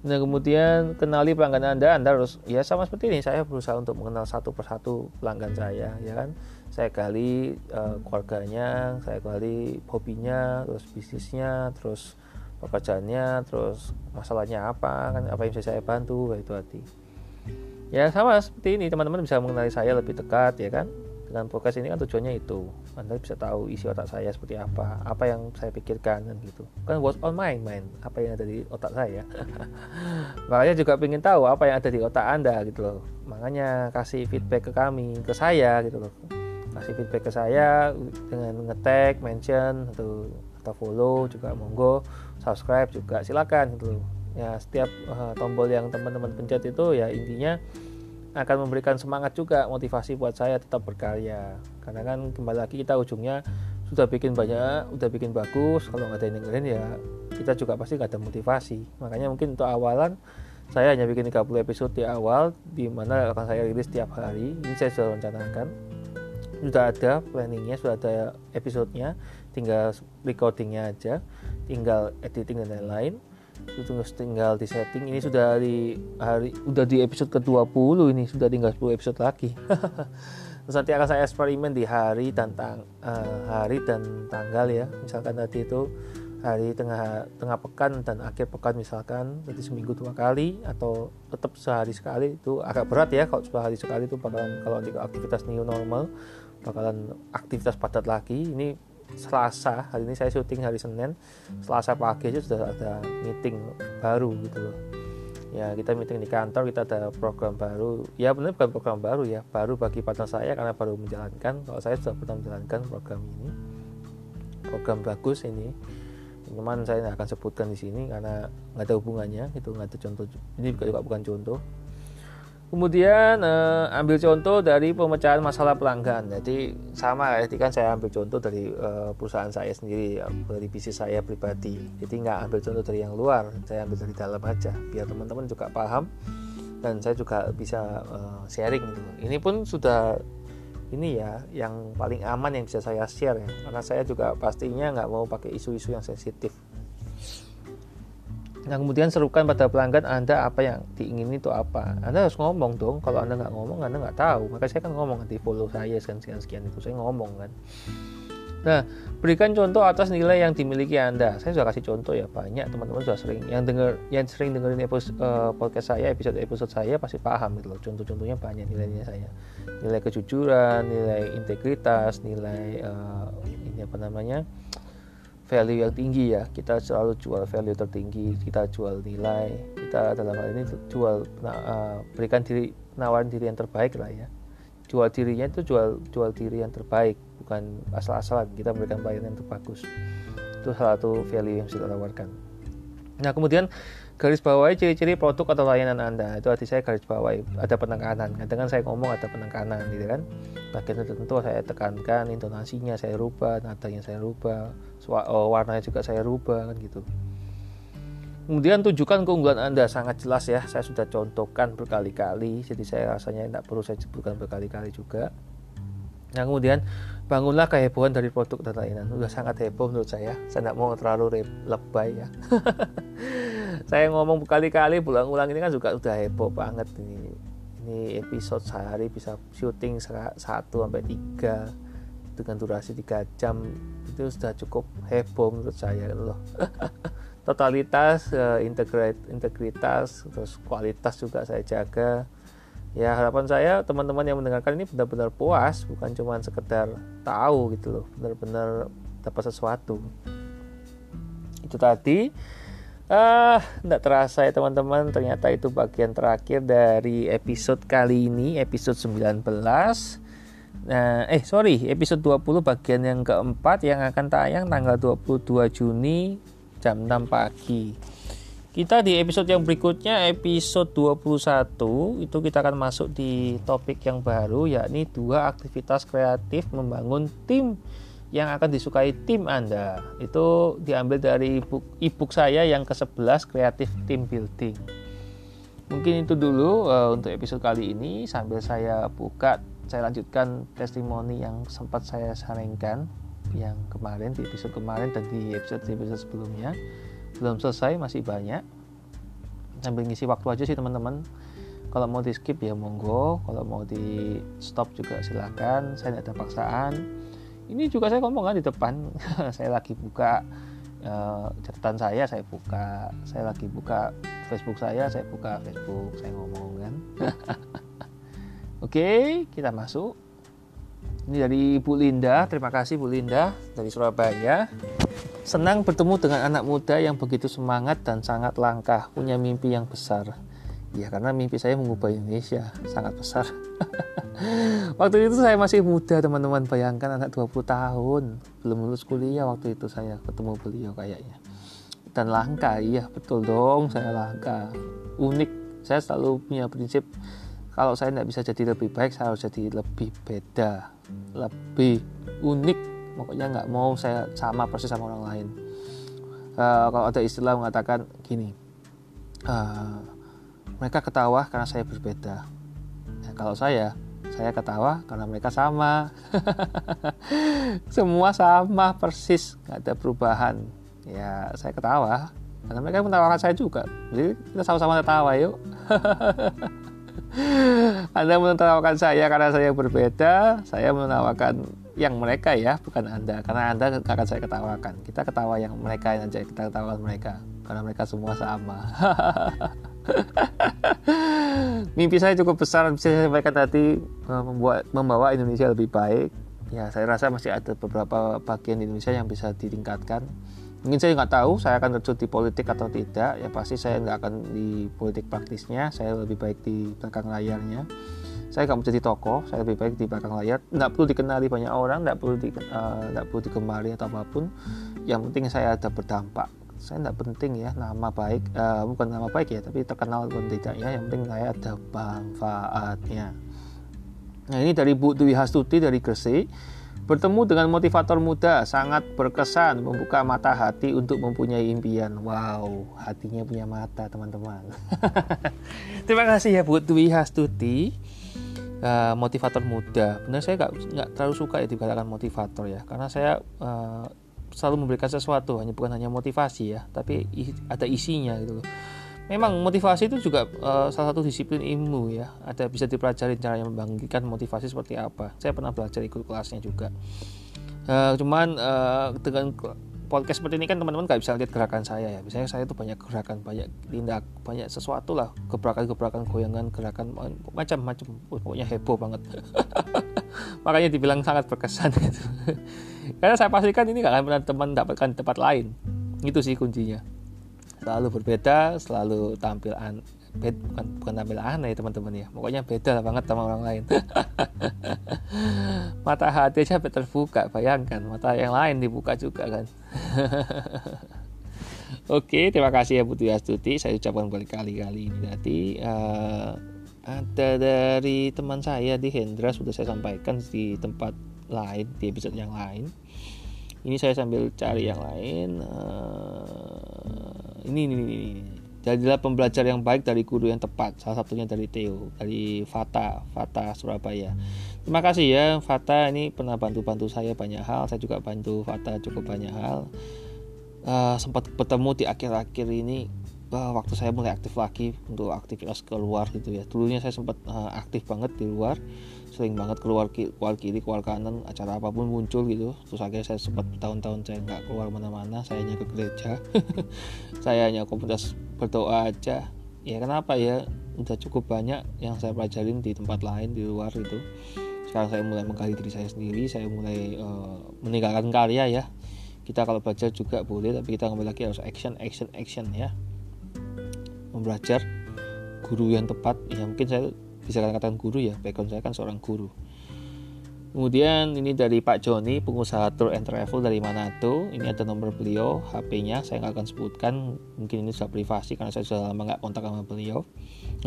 Nah, kemudian kenali pelanggan Anda, Anda harus ya sama seperti ini, saya berusaha untuk mengenal satu persatu pelanggan saya, ya kan. Saya gali uh, keluarganya, saya gali hobinya, terus bisnisnya, terus pekerjaannya terus masalahnya apa kan apa yang bisa saya bantu itu hati ya sama seperti ini teman-teman bisa mengenali saya lebih dekat ya kan? Dengan podcast ini kan tujuannya itu. Anda bisa tahu isi otak saya seperti apa apa yang saya pikirkan dan gitu. Kan what's on my mind apa yang ada di otak saya. <laughs> Makanya juga ingin tahu apa yang ada di otak anda gitu loh. Makanya kasih feedback ke kami ke saya gitu loh. Kasih feedback ke saya dengan ngetek mention atau atau follow juga monggo. Subscribe juga silakan gitu loh ya setiap uh, tombol yang teman-teman pencet itu ya intinya akan memberikan semangat juga motivasi buat saya tetap berkarya. Karena kan kembali lagi kita ujungnya sudah bikin banyak udah bikin bagus kalau nggak ada yang dengerin ya kita juga pasti nggak ada motivasi. Makanya mungkin untuk awalan saya hanya bikin 30 episode di awal di mana akan saya rilis setiap hari. Ini saya sudah rencanakan. Sudah ada planningnya sudah ada episodenya. Tinggal recordingnya aja tinggal editing dan lain-lain itu tinggal di setting. Ini sudah di hari udah di episode ke-20 ini sudah tinggal 10 episode lagi. <laughs> Terus nanti akan saya eksperimen di hari dan tang, uh, hari dan tanggal ya. Misalkan tadi itu hari tengah tengah pekan dan akhir pekan misalkan jadi seminggu dua kali atau tetap sehari sekali itu agak berat ya. Kalau sehari sekali itu bakalan kalau nanti aktivitas new normal bakalan aktivitas padat lagi. Ini Selasa hari ini saya syuting hari Senin. Selasa pagi aja sudah ada meeting baru gitu loh. Ya kita meeting di kantor kita ada program baru. Ya benar bukan program baru ya baru bagi partner saya karena baru menjalankan. Kalau saya sudah pernah menjalankan program ini. Program bagus ini. Cuman saya tidak akan sebutkan di sini karena nggak ada hubungannya itu nggak ada contoh. Ini juga bukan contoh Kemudian eh, ambil contoh dari pemecahan masalah pelanggan. Jadi sama ya, kan saya ambil contoh dari eh, perusahaan saya sendiri, ya, dari bisnis saya pribadi. Jadi nggak ambil contoh dari yang luar, saya ambil dari dalam aja, biar teman-teman juga paham dan saya juga bisa eh, sharing gitu. Ini pun sudah ini ya yang paling aman yang bisa saya share ya, karena saya juga pastinya nggak mau pakai isu-isu yang sensitif Nah kemudian serukan pada pelanggan Anda apa yang diingini itu apa. Anda harus ngomong dong. Kalau Anda nggak ngomong, Anda nggak tahu. Maka saya kan ngomong nanti follow saya sekian sekian sekian itu saya ngomong kan. Nah, berikan contoh atas nilai yang dimiliki Anda. Saya sudah kasih contoh ya banyak teman-teman sudah sering yang dengar yang sering dengerin episode, uh, podcast saya episode episode saya pasti paham gitu loh. Contoh-contohnya banyak nilainya saya. Nilai kejujuran, nilai integritas, nilai uh, ini apa namanya? Value yang tinggi ya. Kita selalu jual value tertinggi kita jual nilai kita dalam hal ini jual nah, uh, berikan diri nawarin diri yang terbaik lah ya. Jual dirinya itu jual jual diri yang terbaik bukan asal-asalan. Kita berikan pelayanan yang terbagus. Itu salah satu value yang kita tawarkan. Nah kemudian garis bawahi ciri-ciri produk atau layanan Anda. Itu arti saya garis bawahi ada penekanan. Kadang kan saya ngomong ada penekanan gitu kan. Bagian tertentu saya tekankan, intonasinya saya rubah, nadanya saya rubah, oh, warnanya juga saya rubah kan gitu. Kemudian tunjukkan keunggulan Anda sangat jelas ya. Saya sudah contohkan berkali-kali, jadi saya rasanya tidak perlu saya sebutkan berkali-kali juga. Nah kemudian bangunlah kehebohan dari produk dan layanan. Sudah sangat heboh menurut saya. Saya tidak mau terlalu lebay ya. <laughs> saya ngomong berkali-kali berulang-ulang ini kan juga sudah heboh banget ini. Ini episode sehari bisa syuting satu sampai tiga dengan durasi tiga jam itu sudah cukup heboh menurut saya loh. <laughs> Totalitas eh, integritas terus kualitas juga saya jaga. Ya harapan saya teman-teman yang mendengarkan ini benar-benar puas bukan cuma sekedar tahu gitu loh benar-benar dapat sesuatu. Itu tadi Ah, tidak terasa ya teman-teman, ternyata itu bagian terakhir dari episode kali ini, episode 19. Nah, eh sorry, episode 20 bagian yang keempat yang akan tayang tanggal 22 Juni jam 6 pagi. Kita di episode yang berikutnya, episode 21, itu kita akan masuk di topik yang baru, yakni dua aktivitas kreatif membangun tim yang akan disukai tim Anda. Itu diambil dari e-book, saya yang ke-11 Creative Team Building. Mungkin itu dulu uh, untuk episode kali ini. Sambil saya buka saya lanjutkan testimoni yang sempat saya saringkan yang kemarin di episode kemarin dan di episode episode sebelumnya. Belum selesai masih banyak. Sambil ngisi waktu aja sih teman-teman. Kalau mau di skip ya monggo. Kalau mau di stop juga silakan. Saya tidak ada paksaan ini juga saya ngomong kan di depan. <laughs> Saya lagi buka uh, catatan saya saya buka. Saya lagi buka Facebook saya saya buka Facebook saya ngomong kan. <laughs> Oke kita masuk. Ini dari Bu Linda. Terima kasih Bu Linda dari Surabaya. Senang bertemu dengan anak muda yang begitu semangat dan sangat langkah punya mimpi yang besar ya karena mimpi saya mengubah Indonesia sangat besar. <laughs> Waktu itu saya masih muda teman-teman. Bayangkan anak 20 tahun belum lulus kuliah waktu itu saya ketemu beliau kayaknya. Dan langka iya betul dong saya langka. Unik saya selalu punya prinsip kalau saya tidak bisa jadi lebih baik saya harus jadi lebih beda lebih unik. Pokoknya nggak mau saya sama persis sama orang lain. Uh, kalau ada istilah mengatakan gini uh, mereka ketawa karena saya berbeda nah, kalau saya saya ketawa karena mereka sama <laughs> semua sama persis nggak ada perubahan ya saya ketawa karena mereka menawarkan saya juga jadi kita sama-sama ketawa yuk <laughs> Anda menertawakan saya karena saya berbeda, saya menertawakan yang mereka ya, bukan Anda. Karena Anda akan saya ketawakan. Kita ketawa yang mereka aja, kita ketawakan mereka. Karena mereka semua sama. <laughs> <laughs> Mimpi saya cukup besar bisa saya sampaikan tadi eh, membuat membawa Indonesia lebih baik. Ya, saya rasa masih ada beberapa bagian di Indonesia yang bisa ditingkatkan. Mungkin saya nggak tahu saya akan terjun di politik atau tidak. Ya pasti saya nggak akan di politik praktisnya. Saya lebih baik di belakang layarnya. Saya nggak mau jadi tokoh. Saya lebih baik di belakang layar. Nggak perlu dikenali banyak orang. Nggak perlu di, uh, nggak perlu digemari atau apa pun. Yang penting saya ada berdampak saya tidak penting ya nama baik uh, bukan nama baik ya tapi terkenal pun tidak ya. Yang penting saya ada manfaatnya. Nah ini dari Bu Dwi Hastuti dari Gresik. Bertemu dengan motivator muda sangat berkesan membuka mata hati untuk mempunyai impian. Wow hatinya punya mata teman-teman. <laughs> Terima kasih ya Bu Dwi Hastuti uh, motivator muda. Benar saya nggak nggak terlalu suka ya dikatakan motivator ya. Karena saya uh, selalu memberikan sesuatu hanya bukan hanya motivasi ya tapi ada isinya gitu loh. Memang motivasi itu juga uh, salah satu disiplin ilmu ya ada bisa dipelajari cara yang membangkitkan motivasi seperti apa. Saya pernah belajar ikut kelasnya juga. Uh, cuman uh, dengan podcast seperti ini kan teman-teman nggak bisa lihat gerakan saya ya. Biasanya saya itu banyak gerakan banyak tindak banyak sesuatu lah. Gebrakan-gebrakan goyangan gerakan macam-macam. Pokoknya heboh banget. <laughs> Makanya dibilang sangat berkesan gitu karena saya pastikan ini gak akan pernah teman dapatkan tempat lain. Itu sih kuncinya. Selalu berbeda selalu tampil an bed, bukan bukan tampil aneh teman-teman ya. Pokoknya beda banget sama orang lain. <laughs> Mata hati aja terbuka bayangkan. Mata yang lain dibuka juga kan. <laughs> Oke, terima kasih ya Putri Astuti. Saya ucapkan berkali-kali ini tadi. Uh, ada dari teman saya di Hendra sudah saya sampaikan di tempat lain di episode yang lain. Ini saya sambil cari yang lain. Uh, ini, ini, ini, ini. Jadilah pembelajar yang baik dari guru yang tepat salah satunya dari Theo dari Fata Fata Surabaya. Terima kasih ya Fata. Ini pernah bantu-bantu saya banyak hal saya juga bantu Fata cukup banyak hal. Uh, sempat bertemu di akhir-akhir ini uh, waktu saya mulai aktif lagi untuk aktivitas keluar gitu ya. Dulunya saya sempat uh, aktif banget di luar sering banget keluar keluar kiri keluar kanan acara apa pun muncul gitu. Terus akhirnya saya sempat tahun-tahun saya nggak keluar mana-mana saya hanya ke gereja. <laughs> Saya hanya komunitas berdoa aja. Ya kenapa ya? Udah cukup banyak yang saya pelajarin di tempat lain di luar itu sekarang saya mulai menggali diri saya sendiri saya mulai uh, meninggalkan karya ya. Kita kalau belajar juga boleh tapi kita kembali lagi harus action action action ya. Membelajar guru yang tepat. Ya mungkin saya bisa katakan guru ya background saya kan seorang guru. Kemudian ini dari Pak Joni pengusaha tour and travel dari Manado. Ini ada nomor beliau HP-nya saya nggak akan sebutkan. Mungkin ini sudah privasi karena saya sudah lama nggak kontak sama beliau.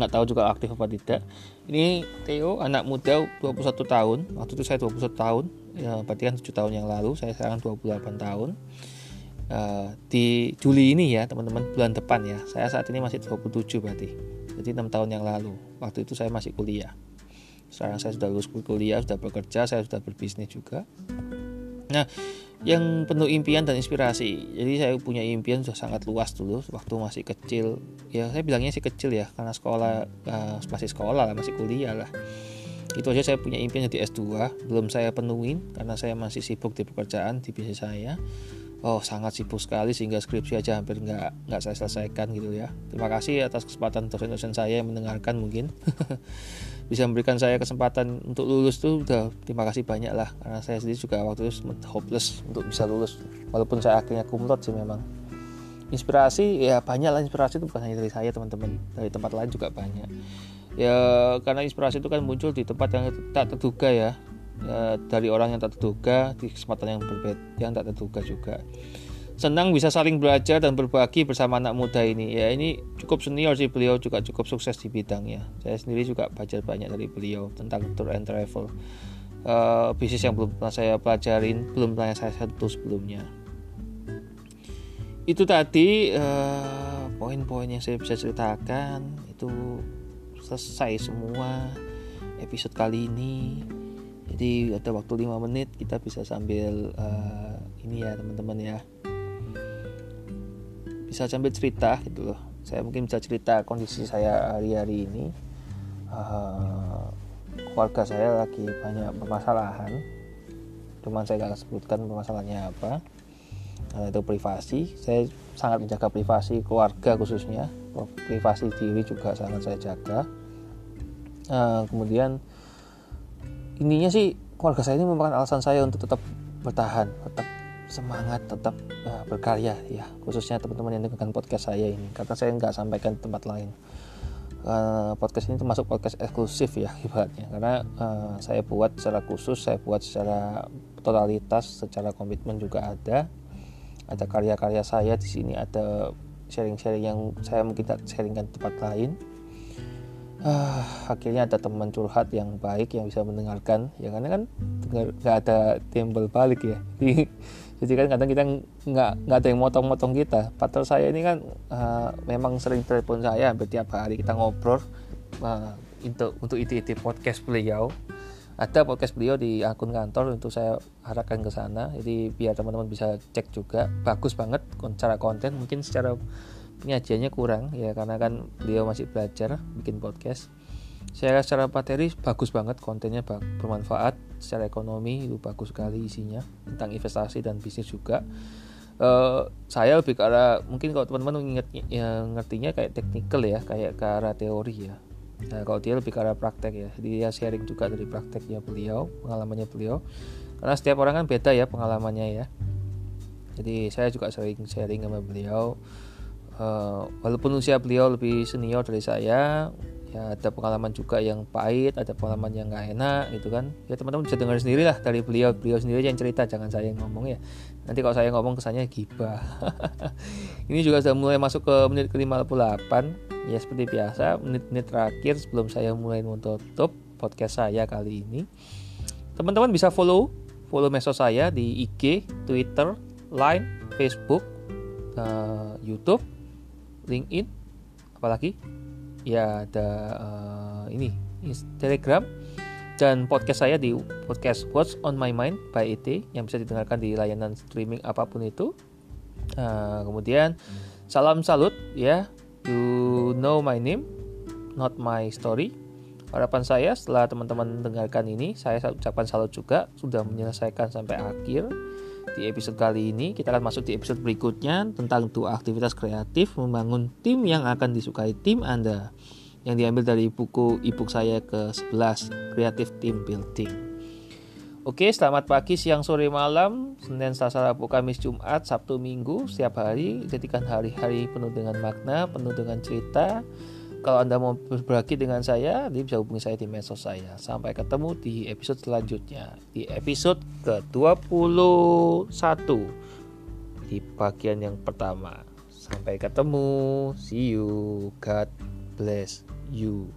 Nggak tahu juga aktif apa tidak. Ini Theo anak muda 21 tahun. Waktu itu saya 21 tahun. Ya berarti kan 7 tahun yang lalu. Saya sekarang 28 tahun. Uh, di Juli ini ya teman-teman bulan depan ya. Saya saat ini masih 27 berarti jadi enam tahun yang lalu. Waktu itu saya masih kuliah. Sekarang saya sudah lulus kuliah sudah bekerja saya sudah berbisnis juga. Nah yang penuh impian dan inspirasi. Jadi saya punya impian sudah sangat luas dulu waktu masih kecil. Ya saya bilangnya sih kecil ya karena sekolah uh, masih sekolah lah masih kuliah lah. Itu aja saya punya impian jadi S2 belum saya penuhin karena saya masih sibuk di pekerjaan di bisnis saya oh sangat sibuk sekali sehingga skripsi aja hampir nggak nggak saya selesaikan gitu ya. Terima kasih atas kesempatan dosen-dosen saya yang mendengarkan mungkin. <laughs> Bisa memberikan saya kesempatan untuk lulus tuh udah terima kasih banyak lah. Karena saya sendiri juga waktu itu hopeless untuk bisa lulus. Walaupun saya akhirnya kumlot sih memang. Inspirasi ya banyak lah inspirasi itu bukan hanya dari saya teman-teman. Dari tempat lain juga banyak. Ya karena inspirasi itu kan muncul di tempat yang tak terduga ya ya, dari orang yang tak terduga di kesempatan yang berbeda yang tak terduga juga. Senang bisa saling belajar dan berbagi bersama anak muda ini. Ya ini cukup senior sih beliau juga cukup sukses di bidangnya. Saya sendiri juga belajar banyak dari beliau tentang tour and travel. Uh, bisnis yang belum pernah saya pelajarin belum pernah saya sentuh sebelumnya. Itu tadi uh, poin-poin yang saya bisa ceritakan. Itu selesai semua episode kali ini jadi ada waktu 5 menit kita bisa sambil uh, ini ya teman-teman ya. Bisa sambil cerita gitu loh. Saya mungkin bisa cerita kondisi saya hari-hari ini. Uh, keluarga saya lagi banyak permasalahan. Cuman saya gak sebutkan permasalahannya apa. Uh, itu privasi. Saya sangat menjaga privasi keluarga khususnya. Privasi diri juga sangat saya jaga. Uh, kemudian ininya sih keluarga saya ini merupakan alasan saya untuk tetap bertahan tetap semangat tetap uh, berkarya ya. Khususnya teman-teman yang dengarkan podcast saya ini. Karena saya nggak sampaikan di tempat lain. Uh, podcast ini termasuk podcast eksklusif ya <laughs> ibaratnya. Karena uh, saya buat secara khusus saya buat secara totalitas secara komitmen juga ada. Ada karya-karya saya di sini ada sharing-sharing yang saya mungkin tak sharingkan di tempat lain uh, akhirnya ada teman curhat yang baik yang bisa mendengarkan ya karena kan nggak ada timbal balik ya. <laughs> Jadi, jadi kan kadang kita nggak nggak ada yang motong-motong kita. Partner saya ini kan uh, memang sering telepon saya hampir tiap hari kita ngobrol uh, untuk untuk itu itu podcast beliau. Ada podcast beliau di akun kantor untuk saya arahkan ke sana. Jadi biar teman-teman bisa cek juga. Bagus banget cara konten. Mungkin secara penyajiannya kurang ya karena kan beliau masih belajar bikin podcast. Saya secara materi bagus banget kontennya bermanfaat. Secara ekonomi itu bagus sekali isinya tentang investasi dan bisnis juga. Uh, saya lebih ke arah mungkin kalau teman-teman ingat ya, ngertinya kayak teknikal ya kayak ke arah teori ya. Nah, kalau dia lebih ke arah praktek ya. Dia sharing juga dari prakteknya beliau pengalamannya beliau. Karena setiap orang kan beda ya pengalamannya ya. Jadi saya juga sering sharing sama beliau uh, walaupun usia beliau lebih senior dari saya ya ada pengalaman juga yang pahit ada pengalaman yang nggak enak gitu kan. Ya teman-teman bisa dengar sendiri lah dari beliau beliau sendiri yang cerita jangan saya yang ngomong ya. Nanti kalau saya ngomong kesannya gibah. <laughs> Ini juga sudah mulai masuk ke menit ke 58 ya seperti biasa menit-menit terakhir sebelum saya mulai menutup podcast saya kali ini. Teman-teman bisa follow follow medsos saya di IG Twitter Line Facebook uh, YouTube LinkedIn apalagi ya ada uh, ini Telegram dan podcast saya di podcast What's on My Mind by ET yang bisa didengarkan di layanan streaming apa pun itu. Uh, kemudian salam salut ya, you know my name, not my story. Harapan saya setelah teman-teman dengarkan ini, saya ucapkan salut juga sudah menyelesaikan sampai akhir di episode kali ini kita akan masuk di episode berikutnya tentang dua aktivitas kreatif membangun tim yang akan disukai tim Anda. Yang diambil dari buku ebook saya ke-11 Creative Team Building. Oke, selamat pagi, siang, sore, malam, Senin, Selasa, Rabu, Kamis, Jumat, Sabtu, Minggu, setiap hari jadikan hari-hari penuh dengan makna, penuh dengan cerita, kalau Anda mau berbagi dengan saya, Anda bisa hubungi saya di medsos saya. Sampai ketemu di episode selanjutnya. Di episode ke-21 di bagian yang pertama. Sampai ketemu. See you. God bless you.